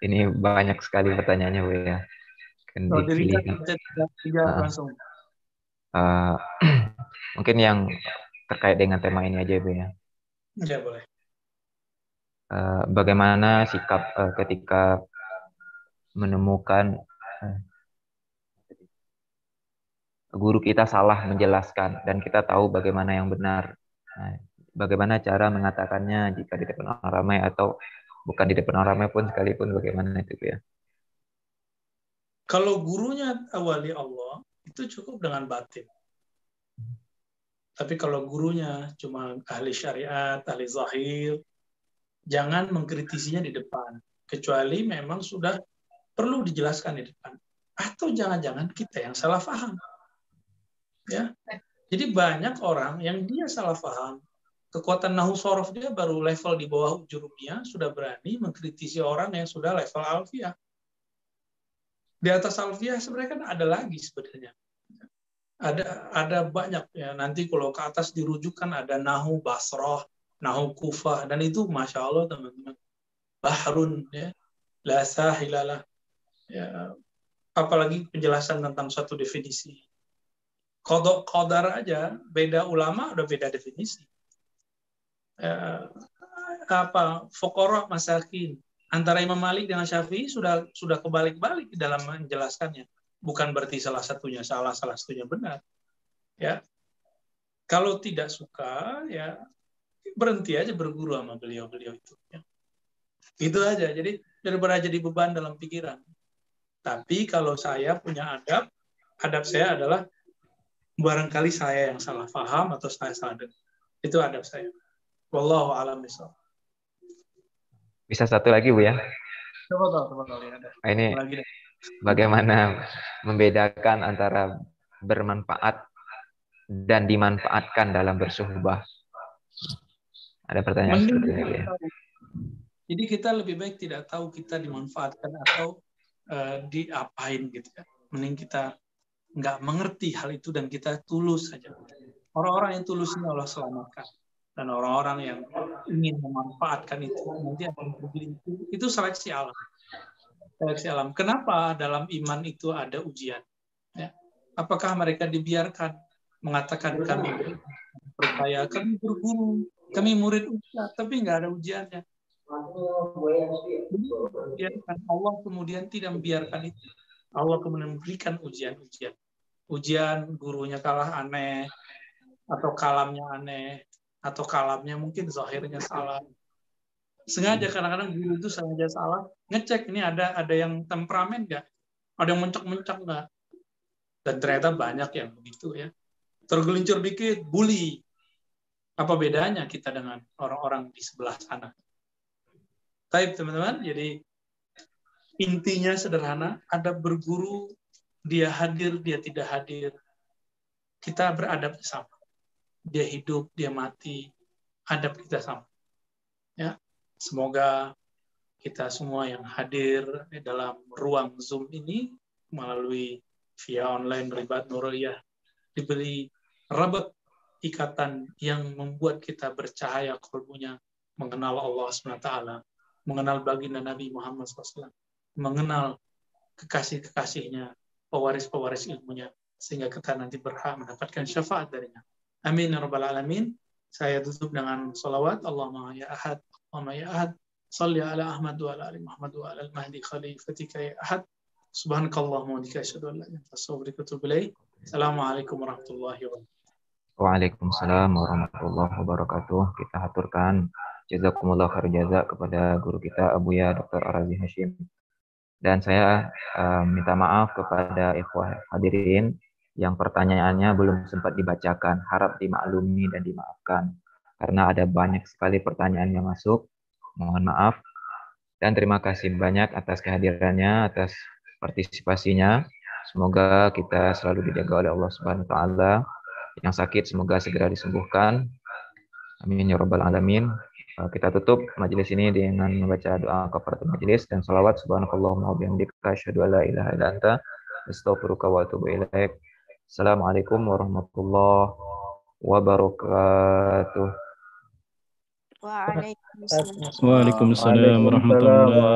Ini banyak sekali pertanyaannya, Bu ya. Kan oh, tiga, tiga uh, langsung uh, mungkin yang terkait dengan tema ini aja, Bu ya. Ya, boleh. Uh, bagaimana sikap uh, ketika menemukan uh, guru kita salah menjelaskan dan kita tahu bagaimana yang benar. Nah, bagaimana cara mengatakannya jika di depan orang ramai atau bukan di depan orang ramai pun sekalipun bagaimana itu ya? Kalau gurunya awali Allah, itu cukup dengan batin. Tapi kalau gurunya cuma ahli syariat, ahli zahir, jangan mengkritisinya di depan. Kecuali memang sudah perlu dijelaskan di depan. Atau jangan-jangan kita yang salah paham. Ya. Jadi banyak orang yang dia salah paham. Kekuatan nahu sorof dia baru level di bawah jurumia, sudah berani mengkritisi orang yang sudah level alfiah di atas alfiah sebenarnya kan ada lagi sebenarnya. Ada ada banyak ya. Nanti kalau ke atas dirujukan ada nahu basroh, nahu kufah dan itu masya Allah teman-teman. Bahrun ya, la sahilalah. Ya, apalagi penjelasan tentang satu definisi. Kodok kodar aja, beda ulama udah beda definisi. Ya, apa fokoroh masakin antara Imam Malik dengan Syafi'i sudah sudah kebalik-balik dalam menjelaskannya. Bukan berarti salah satunya salah, salah satunya benar. Ya. Kalau tidak suka, ya berhenti aja berguru sama beliau-beliau itu. Ya. Itu aja. Jadi daripada jadi beban dalam pikiran. Tapi kalau saya punya adab, adab saya adalah barangkali saya yang salah paham atau saya salah dengar. Itu adab saya. Wallahu a'lam bishawab. Bisa satu lagi Bu ya? Coba tahu, coba tahu ya. Nah, ini bagaimana membedakan antara bermanfaat dan dimanfaatkan dalam bersuhbah? Ada pertanyaan seperti ini ya. Jadi kita lebih baik tidak tahu kita dimanfaatkan atau uh, diapain gitu ya. Mending kita nggak mengerti hal itu dan kita tulus saja. Orang-orang yang tulus ini Allah selamatkan. Dan orang-orang yang ingin memanfaatkan itu nanti akan bergelintir itu seleksi alam. Seleksi alam. Kenapa dalam iman itu ada ujian? Ya. apakah mereka dibiarkan? Mengatakan kami percaya kami berguru kami murid ustaz tapi nggak ada ujiannya. Allah kemudian tidak membiarkan itu Allah kemudian memberikan ujian-ujian ujian gurunya kalah aneh atau kalamnya aneh atau kalamnya mungkin zahirnya salah. Sengaja kadang-kadang guru itu sengaja salah, ngecek ini ada ada yang temperamen nggak, ada yang mencak-mencak nggak, dan ternyata banyak yang begitu ya. Tergelincir dikit, bully. Apa bedanya kita dengan orang-orang di sebelah sana? Baik teman-teman, jadi intinya sederhana, ada berguru, dia hadir, dia tidak hadir. Kita beradab sama dia hidup, dia mati, adab kita sama. Ya, semoga kita semua yang hadir di dalam ruang Zoom ini melalui via online Ribat Nuriyah diberi rabat ikatan yang membuat kita bercahaya kalbunya mengenal Allah SWT mengenal baginda Nabi Muhammad SAW, mengenal kekasih-kekasihnya, pewaris-pewaris ilmunya, sehingga kita nanti berhak mendapatkan syafaat darinya. Amin ya rabbal alamin. Saya tutup dengan salawat Allahumma ya ahad, Allahumma ya ahad, salli ala Ahmad wa ala ali Muhammad wa ala al-mahdi khalifatika ya ahad. Subhanakallahumma wa bihamdika asyhadu an la ilaha illa. Assalamualaikum warahmatullahi wabarakatuh. Waalaikumsalam warahmatullahi wabarakatuh. Kita haturkan jazakumullah khair jaza kepada guru kita Abu Ya Dr. Arazi Hashim. Dan saya uh, minta maaf kepada ikhwah hadirin yang pertanyaannya belum sempat dibacakan. Harap dimaklumi dan dimaafkan. Karena ada banyak sekali pertanyaan yang masuk. Mohon maaf. Dan terima kasih banyak atas kehadirannya, atas partisipasinya. Semoga kita selalu dijaga oleh Allah Subhanahu wa taala. Yang sakit semoga segera disembuhkan. Amin ya rabbal alamin. Eh, kita tutup majelis ini dengan membaca doa kafaratul majelis dan salawat subhanakallahumma wa bihamdika asyhadu an la ilaha illa anta astaghfiruka wa atubu ilaik. Assalamualaikum warahmatullahi wabarakatuh. Waalaikumsalam warahmatullahi wabarakatuh.